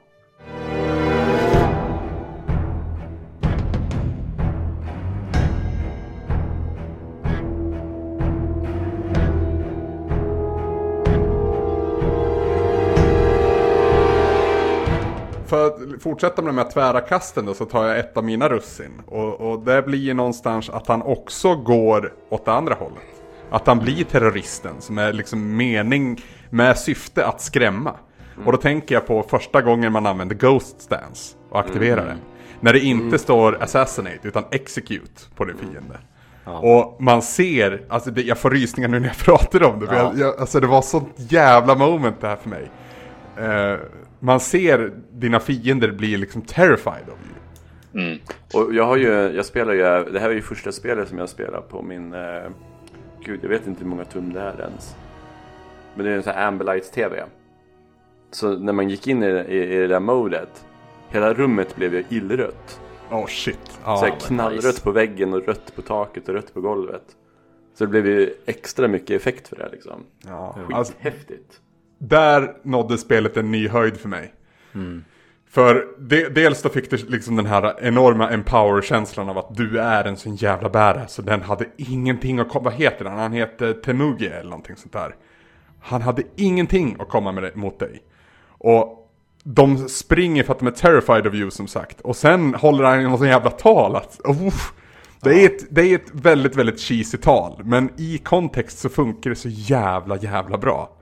För att fortsätta med de här tvära kasten då så tar jag ett av mina russin. Och, och det blir ju någonstans att han också går åt det andra hållet. Att han blir terroristen som är liksom mening med syfte att skrämma. Och då tänker jag på första gången man använder Ghost Stance och aktiverar den. När det inte står Assassinate utan Execute på din fiende. Och man ser, alltså det, jag får rysningar nu när jag pratar om det. Ja. Jag, jag, alltså det var sånt jävla moment det här för mig. Eh, man ser dina fiender bli liksom terrified of you. Mm. Och jag har ju, jag spelar ju, det här är ju första spelet som jag spelar på min, eh, gud jag vet inte hur många tum det är ens. Men det är en sån här Ambilight TV. Så när man gick in i, i, i det där modet, hela rummet blev ju illrött. Oh shit. så Ja, här vad knallrött nice. på väggen och rött på taket och rött på golvet. Så det blev ju extra mycket effekt för det här liksom. ja. Alltså, Häftigt. Där nådde spelet en ny höjd för mig. För de, dels då fick det liksom den här enorma empower-känslan av att du är en sån jävla badass. Så den hade ingenting att komma, vad heter han? Han heter Temuge eller någonting sånt där. Han hade ingenting att komma med mot dig. Och de springer för att de är terrified of you som sagt. Och sen håller han någon sån jävla tal att, oh, det, är ett, det är ett väldigt, väldigt cheesy tal. Men i kontext så funkar det så jävla, jävla bra.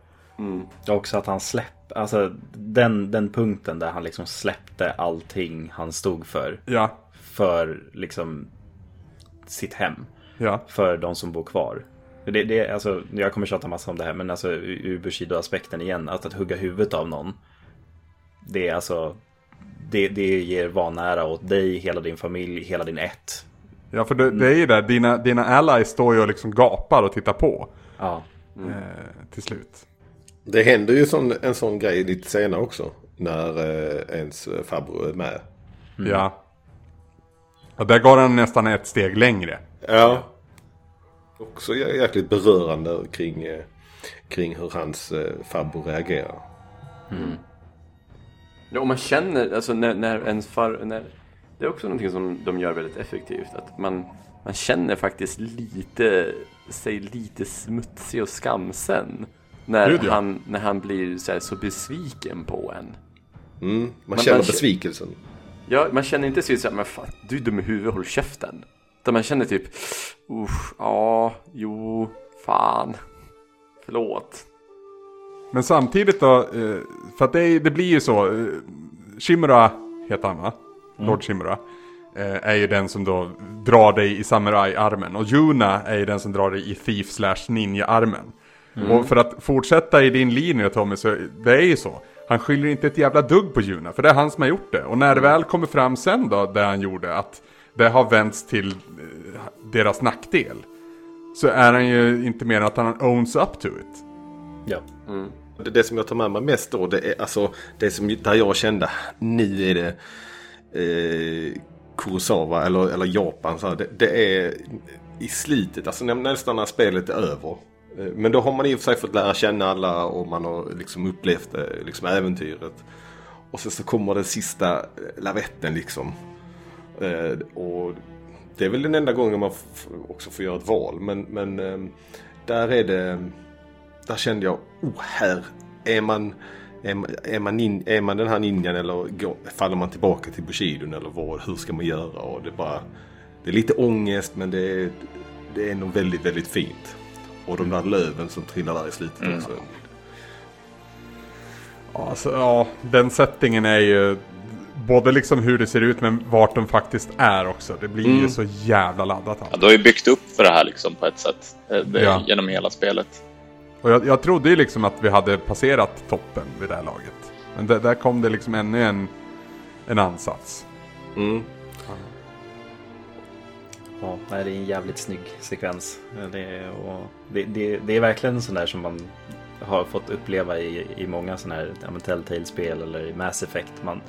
Också att han släpp, alltså den, den punkten där han liksom släppte allting han stod för. Ja, För liksom sitt hem. ja. För de som bor kvar. Det, det, alltså, jag kommer tjata massa om det här men alltså ur Bushido-aspekten igen. Att, att hugga huvudet av någon. Det är alltså det, det ger vanära åt dig, hela din familj, hela din ett. Ja, för det, det är ju det. Dina, dina allies står ju och liksom gapar och tittar på. Ja, Eh, till slut. Det händer ju sån, en sån grej lite senare också. När eh, ens farbror är med. Ja. Och där går han nästan ett steg längre. Ja. Också jä- jäkligt berörande kring, eh, kring hur hans eh, farbror reagerar. Ja, och man känner, alltså när, när ens far, när, det är också någonting som de gör väldigt effektivt. Att man, man känner faktiskt lite, sig lite smutsig och skamsen. När, Gud, ja. han, när han blir så, här, så besviken på en. Mm. Man Man- känner man besvikelsen. Ja, man känner inte så här, men fan, du är dum i huvudet, håll käften. Utan man känner typ, usch, ja, jo, fan, förlåt. Men samtidigt då, eh, för att det, det blir ju så. eh, Shimura heter han va? Lord Shimura. eh, Är ju den som då drar dig i samurai-armen. Och Yuna är ju den som drar dig i thief slash ninja-armen. Och för att fortsätta i din linje Tommy, så det är ju så. Han skyller inte ett jävla dugg på Yuna, för det är han som har gjort det. Och när det väl kommer fram sen då, det han gjorde, att det har vänts till eh, deras nackdel. Så är han ju inte mer än att han owns up to it. ja. Det, det som jag tar med mig mest då, det är alltså det som där jag kände, nu är det eh, Kurosawa eller, eller Japan. Så här, det, det är i slutet, alltså nästan när spelet är över. Eh, men då har man i och för sig fått lära känna alla och man har liksom upplevt det, liksom äventyret. Och sen så kommer den sista eh, lavetten liksom. Och det är väl den enda gången man också får göra ett val. Men, men ehm, där är det där kände jag, oh här är man, Är man, nin, är man den här ninjan eller går, faller man tillbaka till Bushidon eller vad, hur ska man göra? Och det, är bara, det är lite ångest men det är, det är nog väldigt, väldigt fint. Och de där löven som trillar där i slutet Mm. också. Ja, alltså, ja, den settingen är ju både liksom hur det ser ut men vart de faktiskt är också. Det blir ju Mm. så jävla laddat. Ja, du har ju byggt upp för det här liksom på ett sätt. eh, Det, Ja. Genom hela spelet. Och jag, jag trodde ju liksom att vi hade passerat toppen vid det här laget. Men där, där kom det liksom ännu en, en ansats. Mm. Ja, nej, det är en jävligt snygg sekvens. Det är, och det, det, det är verkligen en sån där som man har fått uppleva i, i många sådana här ja, Telltale-spel eller i Mass Effect. Man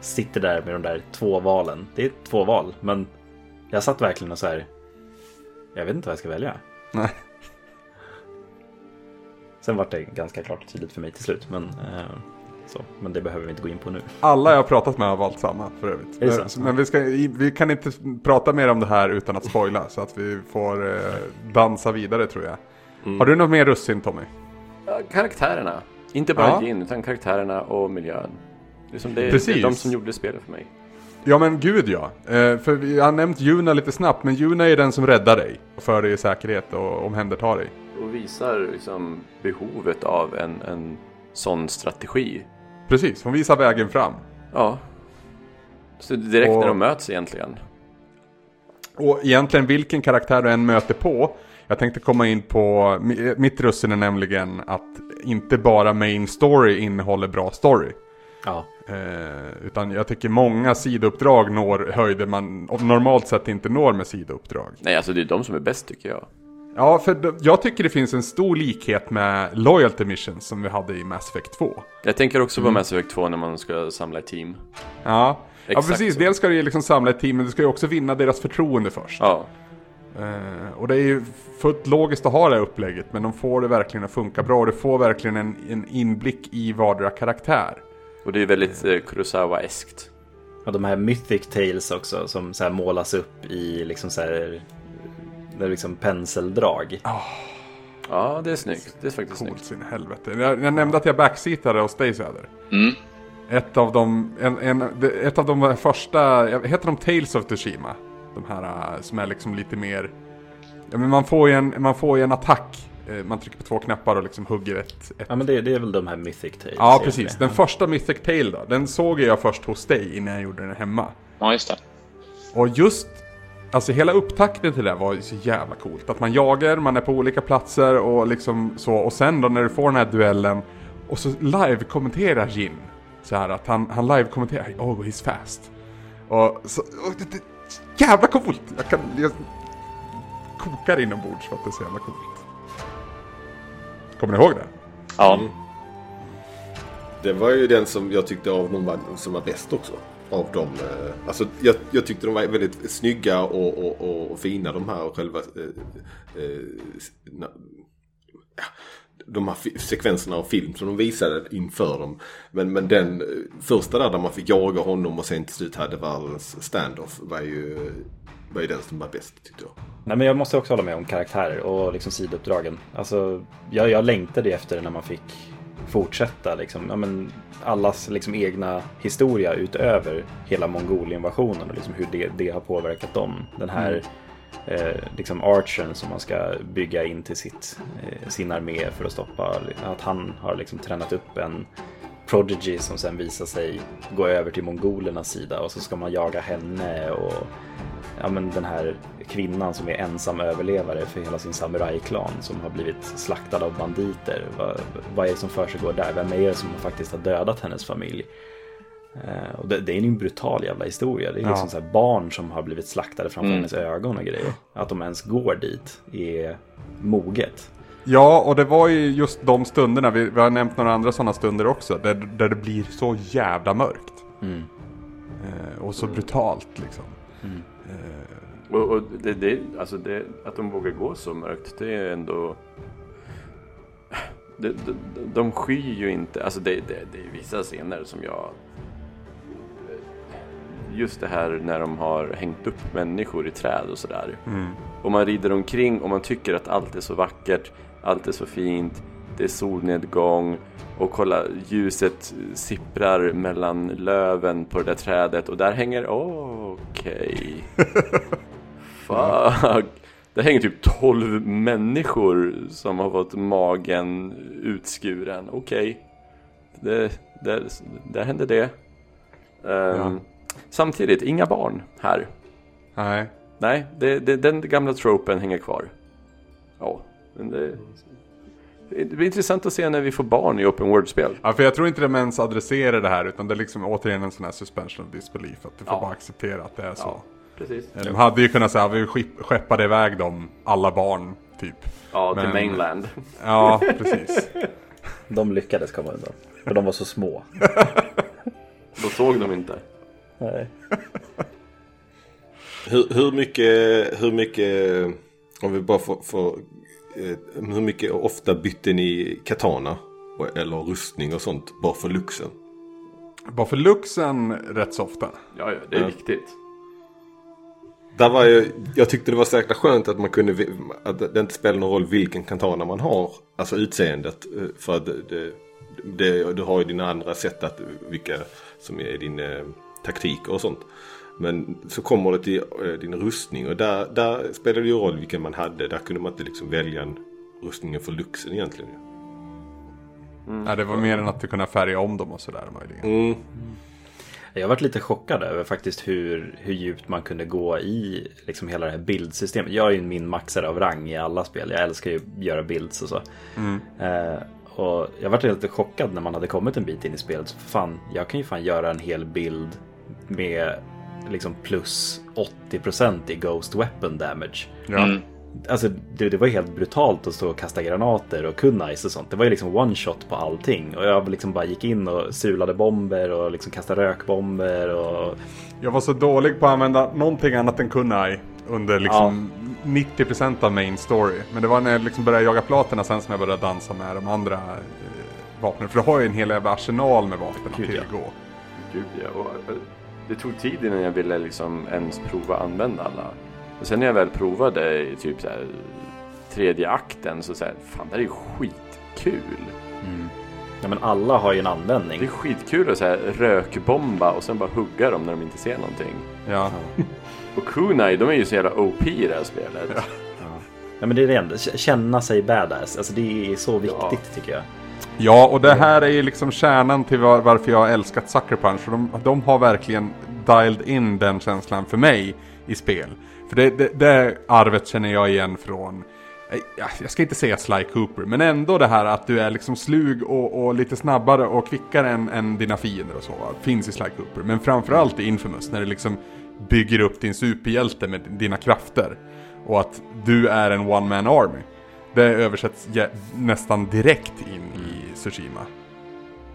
sitter där med de där två valen. Det är två val, men jag satt verkligen och så här. Jag vet inte vad jag ska välja. Nej. Sen var det ganska klart och tydligt för mig till slut, men, eh, så, men det behöver vi inte gå in på nu. Alla jag har pratat med har valt samma för övrigt. Men, men vi, ska, vi kan inte prata mer om det här utan att spoila. så att vi får eh, dansa vidare tror jag. Har du något mer russin Tommy? Ja, karaktärerna. Inte bara Ja. Jin, utan karaktärerna och miljön. Liksom det, är, det Precis. är de som gjorde spelet för mig. Ja men gud ja. Eh, för vi har nämnt Juna lite snabbt. Men Juna är den som räddar dig. Och för dig i säkerhet och omhändertar dig. Och visar liksom behovet av en, en sån strategi. Precis, hon visar vägen fram. Ja. Så direkt Och- när de möts egentligen. Och egentligen vilken karaktär du än möter på. Jag tänkte komma in på, mi- mitt russin är nämligen att inte bara main story innehåller bra story. Ja, Eh, utan jag tycker många sidouppdrag når höjder man normalt sett inte når med sidouppdrag. Nej, alltså det är de som är bäst tycker jag. Ja, för jag tycker det finns en stor likhet med Loyalty Missions som vi hade i Mass Effect 2. Jag tänker också på Mm. Mass Effect 2 när man ska samla ett team. Ja, ja precis. så. Dels ska du ju liksom samla ett team, men du ska ju också vinna deras förtroende först. Ja. Eh, och det är ju fullt logiskt att ha det här upplägget, men de får det verkligen att funka bra. Och du får verkligen en, en inblick i vardera karaktär. Och det är ju väldigt eh, Kurosawa-eskt. Och de här Mythic Tales också som så här målas upp i liksom så här, det är liksom penseldrag. Ja, det är snyggt. Det är faktiskt Coolt snyggt. sin helvete. Jag, jag nämnde att jag backseatade hos dig Söder. Mm. Ett av de, en, en, det- ett av de första, heter de Tales of Tsushima? De här eh, som är liksom lite mer, ja men man får ju en, man får ju en attack. Eh, Man trycker på två knappar och liksom hugger ett, ett Ja men det, det är väl de här Mythic Tales. Ja precis, den första Mythic Tale då, den såg jag först hos dig innan jag gjorde den hemma. Ja, just det. Och just, alltså hela upptakten till det var ju så jävla coolt. Att man jagar, man är på olika platser och liksom så. Och sen då när du får den här duellen och så live-kommenterar Jin. Så här att han, han live-kommenterar, oh he's fast. Och så, och det, det, jävla coolt! Jag kan, jag kokar inombords för att det är så jävla coolt. Kommer ni ihåg det? Ja. Mm. Det var ju den som jag tyckte av var, som var bäst också. Av dem. Eh, alltså jag, jag tyckte de var väldigt snygga och, och, och, och fina de här och själva eh, eh, na, ja, de här sekvenserna av film som de visade inför dem. Men, men den eh, första där, där man fick jaga honom och sen till slut hade världens standoff var ju, var ju den som var bäst tyckte jag. Nej men jag måste också hålla med om karaktärer och liksom sidouppdragen. Alltså jag, jag längtade efter efter när man fick fortsätta liksom, ja, men allas liksom egna historia utöver hela mongolinvasionen och liksom hur det, det har påverkat dem. Den här eh, liksom archern som man ska bygga in till sitt, eh, sin armé för att stoppa, att han har liksom tränat upp en Prodigy som sen visar sig gå över till mongolernas sida och så ska man jaga henne och ja, men den här kvinnan som är ensam överlevare för hela sin samurajklan som har blivit slaktad av banditer. Vad, vad är det som försiggår där? Vem är det som faktiskt har dödat hennes familj? Eh, och det, det är ju en brutal jävla historia. Det är liksom Ja. barn som har blivit slaktade framför Mm. hennes ögon och grejer. Att de ens går dit är moget. Ja, och det var ju just de stunderna, vi, vi har nämnt några andra sådana stunder också, där, där det blir så jävla mörkt. Mm. Eh, och så brutalt liksom. Eh, Och, och det, det, alltså det, att de vågar gå så mörkt, det är ändå... De, de, de skyr ju inte, alltså det, det, det är vissa scener som jag... Just det här när de har hängt upp människor i träd och sådär. mm. Och man rider omkring och man tycker att allt är så vackert, allt är så fint. det är solnedgång och kolla ljuset sipprar mellan löven på det där trädet och där hänger, okej. Fuck. Det hänger typ 12 människor som har fått magen utskuren. Okej. Det, det, där hände det. Ehm, Samtidigt, inga barn här. Nej. Nej, det, det, den gamla tropen hänger kvar. Ja, men det, det blir intressant att se när vi får barn i open world-spel. Ja, för jag tror inte de ens adresserar det här utan det är liksom återigen en sån här suspension of disbelief. Att du får Ja. bara acceptera att det är så. Ja, precis. De hade ju kunnat säga att vi skepp- skeppade iväg dem, alla barn, typ. Ja, till Men- mainland. Ja, precis. De lyckades komma undan. För de var så små. Då såg de inte. Nej. Hur, hur mycket, hur mycket, om vi bara får, får hur mycket ofta bytte ni katana? Eller rustning och sånt bara för luxen? Bara för luxen rätt så ofta. Ja, ja det är Ja. viktigt. Där var jag, jag tyckte det var så jäkla skönt att man kunde, att det inte spelar någon roll vilken katana man har. Alltså utseendet. eh, För att det, det, det, du har ju dina andra sätt att, vilka som är din eh, taktik och sånt. Men så kommer det till eh, din rustning och där, där spelar det ju roll vilken man hade. Där kunde man inte liksom välja en rustningen för luxen egentligen. Ja, det var mer än att du kunde färga om dem och sådär möjligen. Mm. Jag har varit lite chockad över faktiskt hur, hur djupt man kunde gå i liksom hela det här bildsystemet. Jag är ju min maxare av rang i alla spel. Jag älskar ju att göra builds och så. Eh, och jag varit lite chockad när man hade kommit en bit in i spelet. Så fan, jag kan ju fan göra en hel bild med liksom plus 80% i Ghost Weapon Damage. Ja. Mm. Alltså det, det var ju helt brutalt att stå och kasta granater och kunnice och sånt. Det var ju liksom one shot på allting. Och jag liksom bara gick in och sulade bomber och liksom kastade rökbomber och... Jag var så dålig på att använda någonting annat än kunai under liksom 90% av main story. Men det var när jag liksom började jaga platerna sen som jag började dansa med de andra eh, vapnen. För du har ju en hel jävla arsenal med vapen att Gud, ja. tillgå. Gud ja. Och, eh, det tog tid innan jag ville liksom ens prova använda alla. Och sen när jag väl provade i typ så här, tredje akten så säger fan det här är ju skitkul. Ja men alla har ju en Det är användning. skitkul att så här, rökbomba och sen bara hugga dem när de inte ser någonting. Ja. Och kunai, de är ju så jävla OP i det här spelet. Ja men det är det enda. Känna sig badass. Alltså det är så viktigt tycker jag ja, och det här är ju liksom kärnan till var, varför jag har älskat Sucker Punch. För de, de har verkligen dialed in den känslan för mig i spel. För det, det, det arvet känner jag igen från eh, jag ska inte säga Sly Cooper, men ändå det här att du är liksom slug och, och lite snabbare och kvickare än, än dina fiender och så. Finns i Sly Cooper. Men framförallt i Infamous när du liksom bygger upp din superhjälte med dina krafter. Och att du är en one man army. Det översätts nästan direkt in i Tsushima.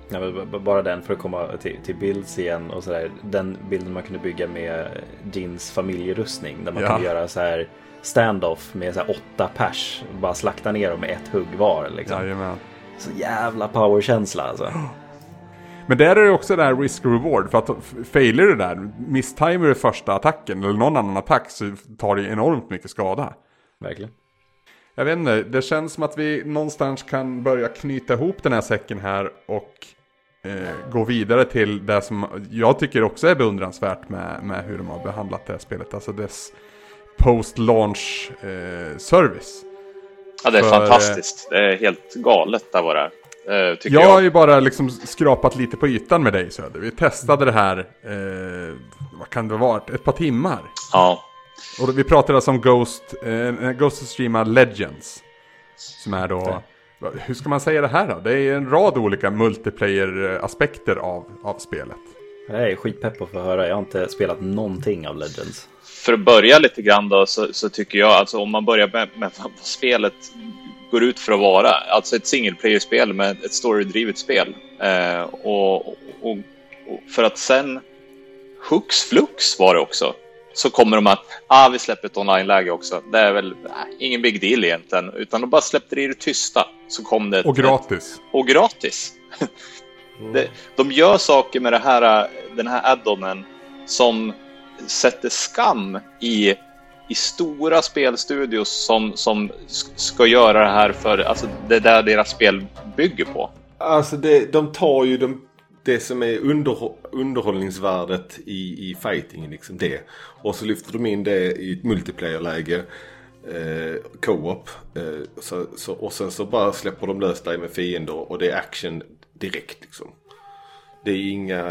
Ja, bara den för att komma till, till Bilds igen och sådär. Den bilden man kunde bygga med Jins familjerustning. Där man Ja. kunde göra så här standoff med så åtta pers. Och bara slakta ner dem med ett hugg var. Liksom. Jajamän. Så jävla powerkänsla alltså. Men där är det också det här risk-reward. För att failar du där, misstajmar du första attacken eller någon annan attack så tar det enormt mycket skada. Verkligen. Jag vet inte, det känns som att vi någonstans kan börja knyta ihop den här säcken här och eh, gå vidare till det som jag tycker också är beundransvärt med, med hur de har behandlat det här spelet. Alltså dess post-launch eh, service. Ja, det är För, fantastiskt. Det är helt galet där var det eh, tycker Jag har jag. ju bara liksom skrapat lite på ytan med dig Söder. Vi testade det här, eh, vad kan det vara, ett par timmar. Ja. Och vi pratade alltså om Ghost, eh, Ghost of Tsushima Legends. Som är då, hur ska man säga det här då? Det är en rad olika multiplayer-aspekter av, av spelet. Jag är skitpepp på att få höra. Jag har inte spelat någonting av Legends. För att börja lite grann då så, så tycker jag, alltså om man börjar med, med vad spelet går ut för att vara. Alltså ett single player-spel med ett storydrivet spel. Eh, och, och, och för att sen hux flux var det också. Så kommer de att, ah vi släpper ett online-läge också. Det är väl äh, ingen big deal egentligen. Utan de bara släppte det i det tysta. Så kom det ett, Och gratis. och gratis. Det, de gör saker med det här, den här addonen som sätter skam i i stora spelstudios som, som ska göra det här för, alltså det är där deras spel bygger på. Alltså det, de tar ju de, det som är under, underhållningsvärdet i, i fighting, liksom det. Och så lyfter de in det i ett multiplayer-läge. Eh, co-op. Eh, så, så, och sen så bara släpper de lös dig med fiender och det är action direkt liksom. Det är inga,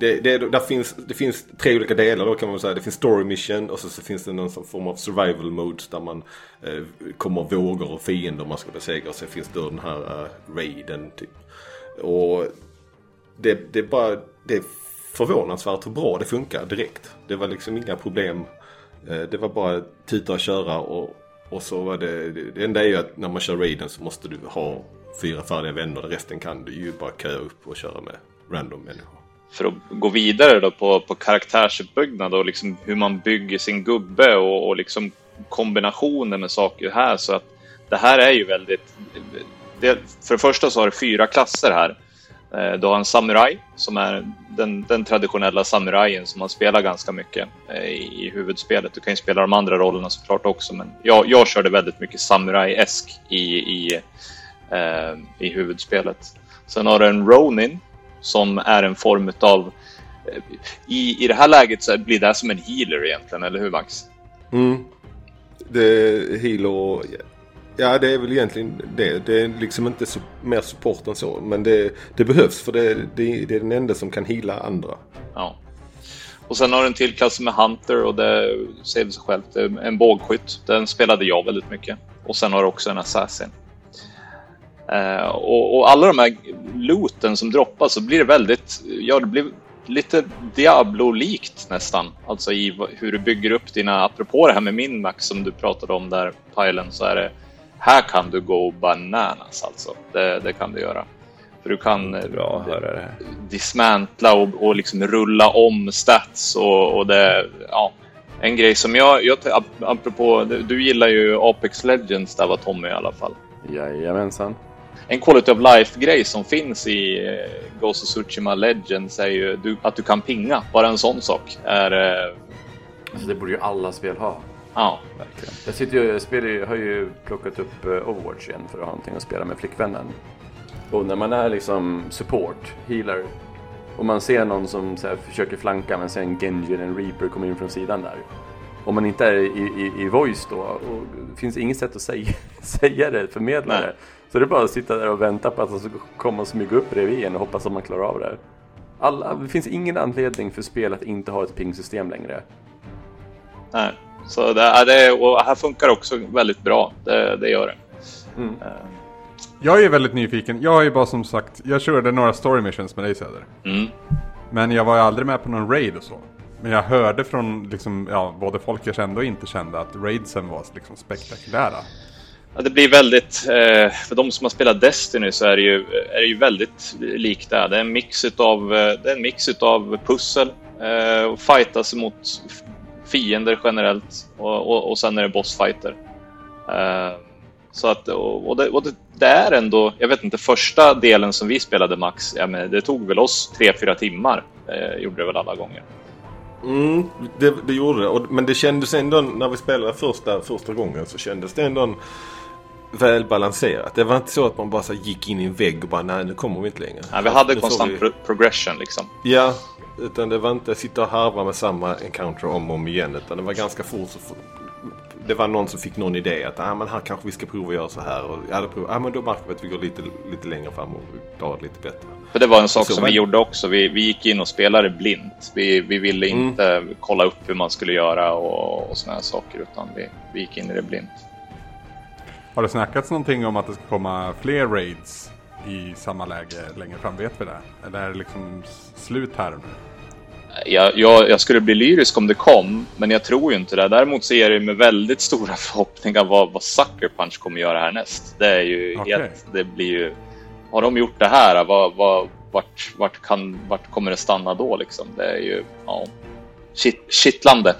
det, det, där finns, det finns tre olika delar då kan man säga. Det finns story mission och så, så finns det någon form av survival mode där man eh, kommer vågor och fiender man ska besegra. Och sen finns det den här eh, raiden typ. Och det, det är bara, det är förvånansvärt hur bra det funkar direkt. Det var liksom inga problem. Eh, det var bara tuta och köra och, och så var det, det enda är ju att när man kör raiden så måste du ha fyra färdiga vänner. Resten kan du ju bara köa upp och köra med random människor. För att gå vidare då på, på karaktärsuppbyggnad och liksom hur man bygger sin gubbe och, och liksom kombinationer med saker här. Så att det här är ju väldigt... Det, för det första så har du fyra klasser här. Eh, du har en samuraj som är den, den traditionella samurajen som man spelar ganska mycket eh, i, i huvudspelet. Du kan ju spela de andra rollerna såklart också men jag, jag körde väldigt mycket samuraj-esk i, i, eh, i huvudspelet. Sen har du en Ronin som är en form av eh, i, I det här läget så blir det som en healer egentligen, eller hur Max? Mm. Det är healer Ja det är väl egentligen det. Det är liksom inte så, mer support än så. Men det, det behövs för det, det, det, är den enda som kan hila andra. Ja. Och sen har du en till klass med Hunter och det säger sig självt. En bågskytt. Den spelade jag väldigt mycket. Och sen har du också en Assassin. Eh, och, och, alla de här looten som droppas så blir det väldigt, ja det blir lite Diablo-likt nästan. Alltså i hur du bygger upp dina, apropå det här med min max som du pratade om där, Pilen, så är det här kan du gå bananas alltså. Det, det kan du göra. För du kan Bra höra det. dismantla och, och liksom rulla om stats och, och det, ja. En grej som jag, jag apropå, du gillar ju Apex Legends där var Tommy i alla fall. Jajamensan en quality of life-grej som finns i eh, Ghost of Tsushima Legends är ju att du kan pinga. Bara en sån sak är... Eh... Alltså det borde ju alla spel ha. Ja. Verkligen. Jag, sitter ju, jag spelar, har ju plockat upp eh, Overwatch igen för att ha någonting att spela med flickvännen. Och när man är liksom support, healer, och man ser någon som här, försöker flanka men sen Genji eller en Reaper kommer in från sidan där. Om man inte är i, i, i voice då, och det finns inget sätt att säga, säga det, förmedla det. Så det är bara att sitta där och vänta på att han ska komma och smyga upp bredvid en och hoppas att man klarar av det. Alla, det finns ingen anledning för spel att inte ha ett ping-system längre. Nej, så det, det, och här funkar också väldigt bra. Det, det gör det. Mm. Uh. Jag är väldigt nyfiken. Jag har ju bara som sagt, jag körde några story missions med dig Söder. Mm. Men jag var ju aldrig med på någon raid och så. Men jag hörde från liksom, ja, både folk jag kände och inte kände att raidsen var liksom spektakulära. Ja, det blir väldigt, eh, för de som har spelat Destiny så är det ju, är det ju väldigt likt det. Det är en mix utav, eh, det är en mix utav pussel eh, och fightas mot fiender generellt och, och, och sen är det bossfighter. Eh, så att, och, och, det, och det, det, är ändå, jag vet inte, första delen som vi spelade Max, ja, men det tog väl oss 3-4 timmar, eh, gjorde det väl alla gånger. Mm, det, det gjorde det. Och, men det kändes ändå när vi spelade första, första gången så kändes det ändå en, välbalanserat. Det var inte så att man bara så gick in i en vägg och bara nej nu kommer vi inte längre. Nej, vi hade konstant vi... progression liksom. Ja, utan det var inte sitta och harva med samma encounter om och om igen. Utan det var ganska fort så det var någon som fick någon idé att ah, men här kanske vi ska prova att göra så här. Och, ja, då, ah, men då märker vi att vi går lite, lite längre fram och klarar det lite bättre. För det var en sak så, som men... vi gjorde också. Vi, vi gick in och spelade blint. Vi, vi ville mm. inte mm. kolla upp hur man skulle göra och, och såna här saker. Utan vi, vi gick in i det blint. Har det snackats någonting om att det ska komma fler raids i samma läge längre fram? Vet vi det? Eller är det liksom slut här nu? Jag, jag, jag, skulle bli lyrisk om det kom, men jag tror ju inte det. Däremot ser jag med väldigt stora förhoppningar vad, vad Sucker Punch kommer göra härnäst. Det är ju okay. helt, det blir ju... Har de gjort det här, vad, vad, vart, vart, kan, vart kommer det stanna då liksom? Det är ju, ja, shit, kittlande.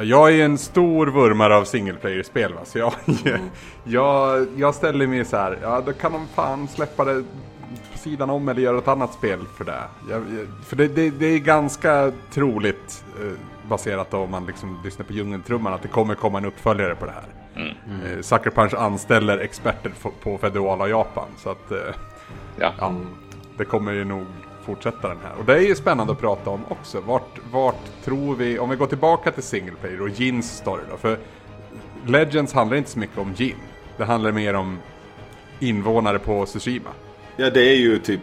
Jag är en stor vurmare av single player-spel va? Så jag, mm. jag, jag ställer mig så här, ja då kan de fan släppa det på sidan om eller göra ett annat spel för det. Jag, för det, det, det, är ganska troligt, eh, baserat om man liksom lyssnar på djungeltrumman att det kommer komma en uppföljare på det här. Mm. Sucker Punch anställer experter på federala Japan så att eh, Ja. ja, det kommer ju nog fortsätta den här. Och det är ju spännande att prata om också. Vart, vart tror vi, om vi går tillbaka till single player och Jins story då. För Legends handlar inte så mycket om Jin. Det handlar mer om invånare på Tsushima. Ja, det är ju typ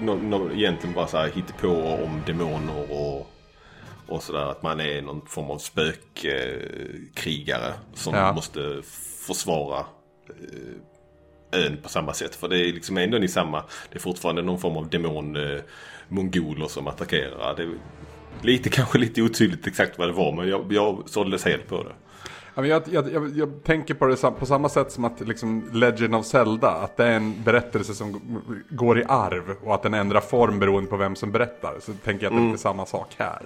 no, no, egentligen bara så här på om demoner och, och sådär. Att man är någon form av spökkrigare eh, som Ja. måste försvara eh, ön på samma sätt. För det är liksom ändå i samma, det är fortfarande någon form av demon eh, mongoler som attackerar. Det lite kanske lite otydligt exakt vad det var men jag, jag såldes helt på det. Jag, jag, jag, jag tänker på det på samma sätt som att liksom Legend of Zelda, att det är en berättelse som går i arv och att den ändrar form beroende på vem som berättar. Så tänker jag att det är lite samma sak här.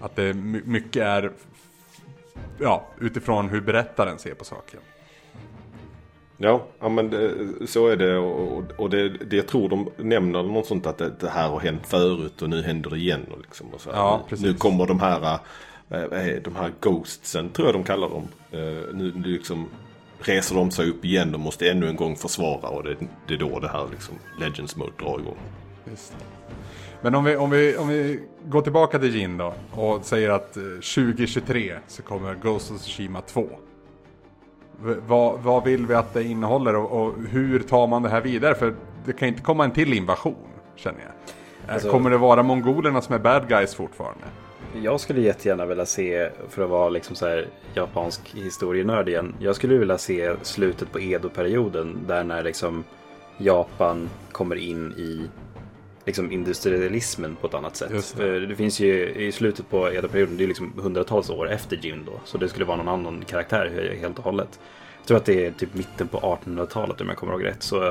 Att det my- mycket är ja, utifrån hur berättaren ser på saken. Ja, ja men det, så är det och, och- det, det jag tror de nämner något sånt att det, det här har hänt förut och nu händer det igen. Och liksom, och så. Ja, nu, precis. nu kommer de här, eh, de här ghostsen tror jag de kallar dem. Eh, nu, nu liksom reser de sig upp igen och måste ännu en gång försvara och det, det är då det här liksom Legends Mode drar igång. Men om vi, om, vi, om vi går tillbaka till Jin då och säger att eh, 2023 så kommer Ghost of Tsushima 2. Vad, vad vill vi att det innehåller och, och hur tar man det här vidare? För det kan inte komma en till invasion, känner jag. Eh, Alltså- kommer det vara mongolerna som är bad guys fortfarande? Jag skulle jättegärna vilja se, för att vara liksom så här japansk historienörd igen. Jag skulle vilja se slutet på Edo-perioden där när liksom Japan kommer in i liksom industrialismen på ett annat sätt. Det. För det finns ju i slutet på Edo-perioden, det är liksom hundratals år efter Jin då. Så det skulle vara någon annan karaktär helt och hållet. Jag tror att det är typ mitten på 1800-talet om jag kommer ihåg rätt. Så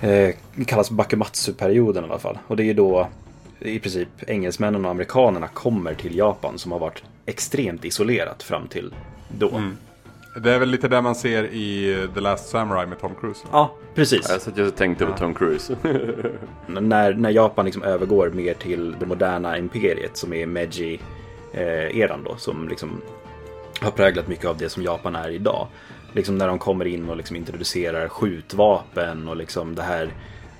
eh, det kallas Bakumatsu-perioden i alla fall. Och det är ju då i princip engelsmännen och amerikanerna kommer till Japan som har varit extremt isolerat fram till då. Det är väl lite det man ser i eh, The Last Samurai med Tom Cruise. Ja, precis. Jag satt just tänkte på Tom Cruise. När, när Japan liksom övergår mer till det moderna imperiet som är Meiji-eran då. Som liksom har präglat mycket av det som Japan är idag. Liksom när de kommer in och liksom introducerar skjutvapen och liksom det här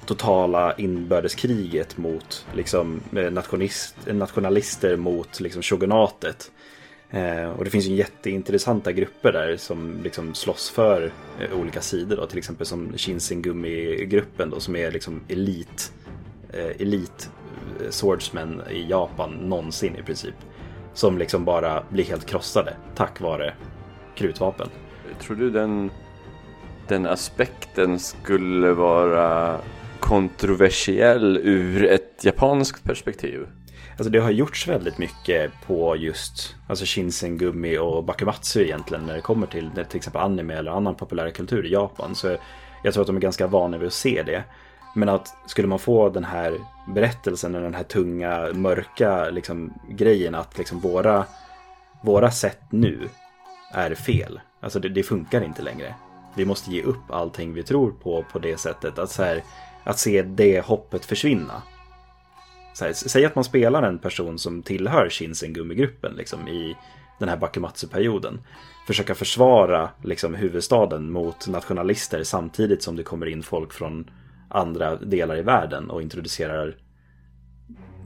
totala inbördeskriget mot liksom eh, nationalist, nationalister mot liksom shogunatet. Eh, och det finns ju jätteintressanta grupper där som liksom slåss för eh, olika sidor. Då. Till exempel som Shinsengumi-gruppen då som är liksom elit, eh, elit eh, swordsmen i Japan någonsin i princip. Som liksom bara blir helt krossade tack vare krutvapen. Tror du den, den aspekten skulle vara kontroversiell ur ett japanskt perspektiv? Alltså det har gjorts väldigt mycket på just alltså Shinsengumi och Bakumatsu egentligen när det kommer till till exempel anime eller annan populärkultur i Japan. Så jag tror att de är ganska vana vid att se det. Men att skulle man få den här berättelsen och den här tunga, mörka liksom, grejen att liksom våra, våra sätt nu är fel. Alltså det, det funkar inte längre. Vi måste ge upp allting vi tror på på det sättet. Att, så här, att se det hoppet försvinna. Så här, säg att man spelar en person som tillhör Shinsengumi-gruppen liksom, i den här Bakumatsu-perioden. Försöka försvara liksom, huvudstaden mot nationalister samtidigt som det kommer in folk från andra delar i världen och introducerar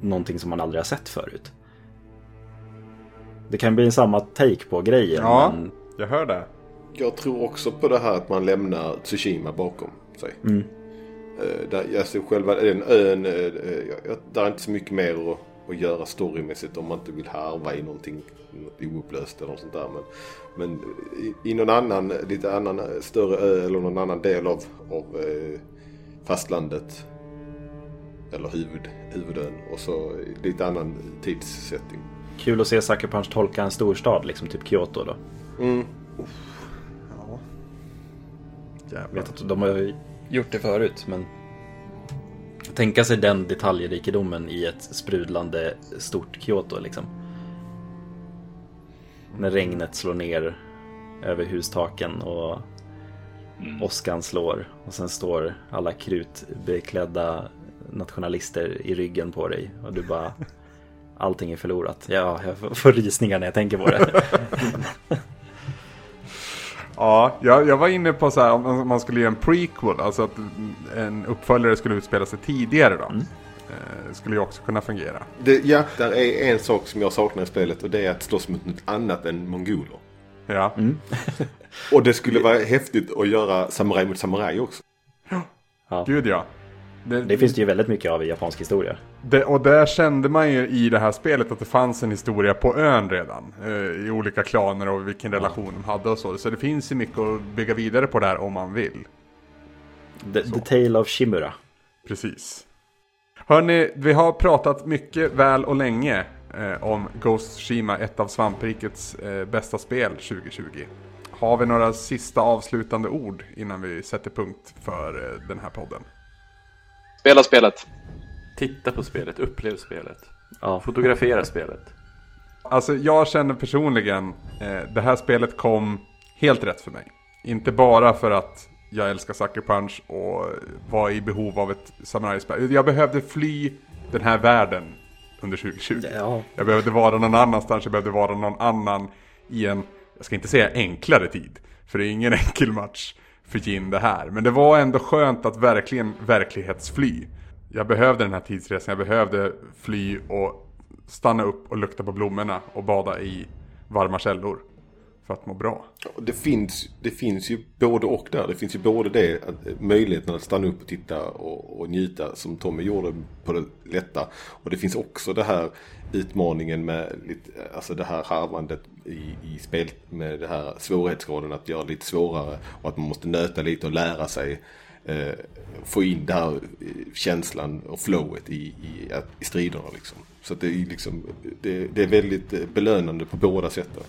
någonting som man aldrig har sett förut. Det kan bli samma take på grejen. Ja, Men jag hör det. Jag tror också på det här att man lämnar Tsushima bakom sig. Mm. Eh, där, alltså själva den ön, eh, eh, jag- där är inte så mycket mer att, att göra storymässigt om man inte vill harva i någonting oupplöst eller något sånt där. Men, men i, i någon annan, lite annan större ö eller någon annan del av, av fastlandet. Eller huvud, huvudön och så lite annan tidssättning. kul att se Sucker Punch tolka en storstad, liksom typ Kyoto då. Mm. Jag vet att de har gjort det förut, men tänka sig den detaljrikedomen i ett sprudlande stort Kyoto liksom. När regnet slår ner över hustaken och åskan slår och sen står alla krutbeklädda nationalister i ryggen på dig och du bara allting är förlorat. Ja, jag får rysningar när jag tänker på det. Ja, jag, jag var inne på så här om man skulle göra en prequel, alltså att en uppföljare skulle utspela sig tidigare då. Eh, skulle ju också kunna fungera. Det, ja, där är en sak som jag saknar i spelet och det är att slåss mot något annat än mongoler. Ja, Och det skulle vara häftigt att göra samuraj mot samuraj också. gud ja. Det, Det finns det ju väldigt mycket av i japansk historia. det, och där kände man ju i det här spelet att det fanns en historia på ön redan. Eh, I olika klaner och vilken relation de hade och så. Så det finns ju mycket att bygga vidare på där om man vill. The, the Tale of Shimura. Precis. Hörni, vi har pratat mycket väl och länge eh, om Ghost Shima, ett av svamprikets eh, bästa spel 2020. Har vi några sista avslutande ord innan vi sätter punkt för eh, den här podden? Spela spelet. Titta på spelet, upplev spelet. Ja, Fotografera spelet. Alltså jag känner personligen, eh, det här spelet kom helt rätt för mig. Inte bara för att jag älskar Sucker Punch och var i behov av ett samurajspel. Jag behövde fly den här världen under 2020. ja. Jag behövde vara någon annanstans, jag behövde vara någon annan i en, jag ska inte säga enklare tid. För det är ingen enkel match för Jin det här. Men det var ändå skönt att verkligen verklighetsfly. Jag behövde den här tidsresan, jag behövde fly och stanna upp och lukta på blommorna och bada i varma källor. För att må bra. Det finns, det finns ju både och där. Det finns ju både det, att, eh, möjligheten att stanna upp och titta och, och njuta som Tommy gjorde på det lätta. Och det finns också det här utmaningen med lite, eh, alltså det här harvandet i, i spel med det här svårighetsgraden att göra det lite svårare. Och att man måste nöta lite och lära sig eh, få in den här eh, känslan och flowet i, i, i striderna liksom. Så att det är liksom, det, det är väldigt belönande på båda sätten.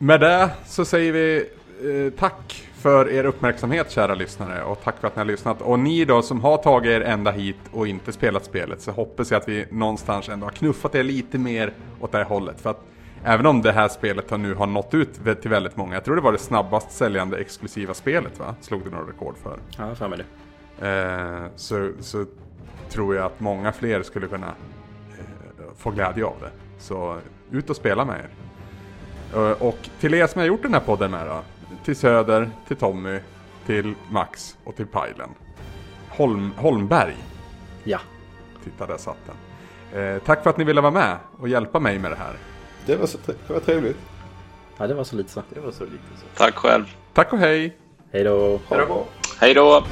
Med det så säger vi eh, tack för er uppmärksamhet kära lyssnare och tack för att ni har lyssnat. Och ni då som har tagit er ända hit och inte spelat spelet så hoppas jag att vi någonstans ändå har knuffat er lite mer åt det här hållet. För att även om det här spelet har nu har nått ut till väldigt många, jag tror det var det snabbast säljande exklusiva spelet va? Slog det några rekord för. Ja, för mig det. Eh, så, så tror jag att många fler skulle kunna eh, få glädje av det. Så ut och spela med er. Eh, och till er som jag har gjort den här podden med då. Till Söder, till Tommy, till Max och till Pajlen. Holm, Holmberg. Ja. Titta där satt den. Eh, tack för att ni ville vara med och hjälpa mig med det här. Det var, så, det var trevligt. ja, det var så lite så. Det var så lite så. Tack själv. Tack och hej! Hej då. Det bra. Hej då!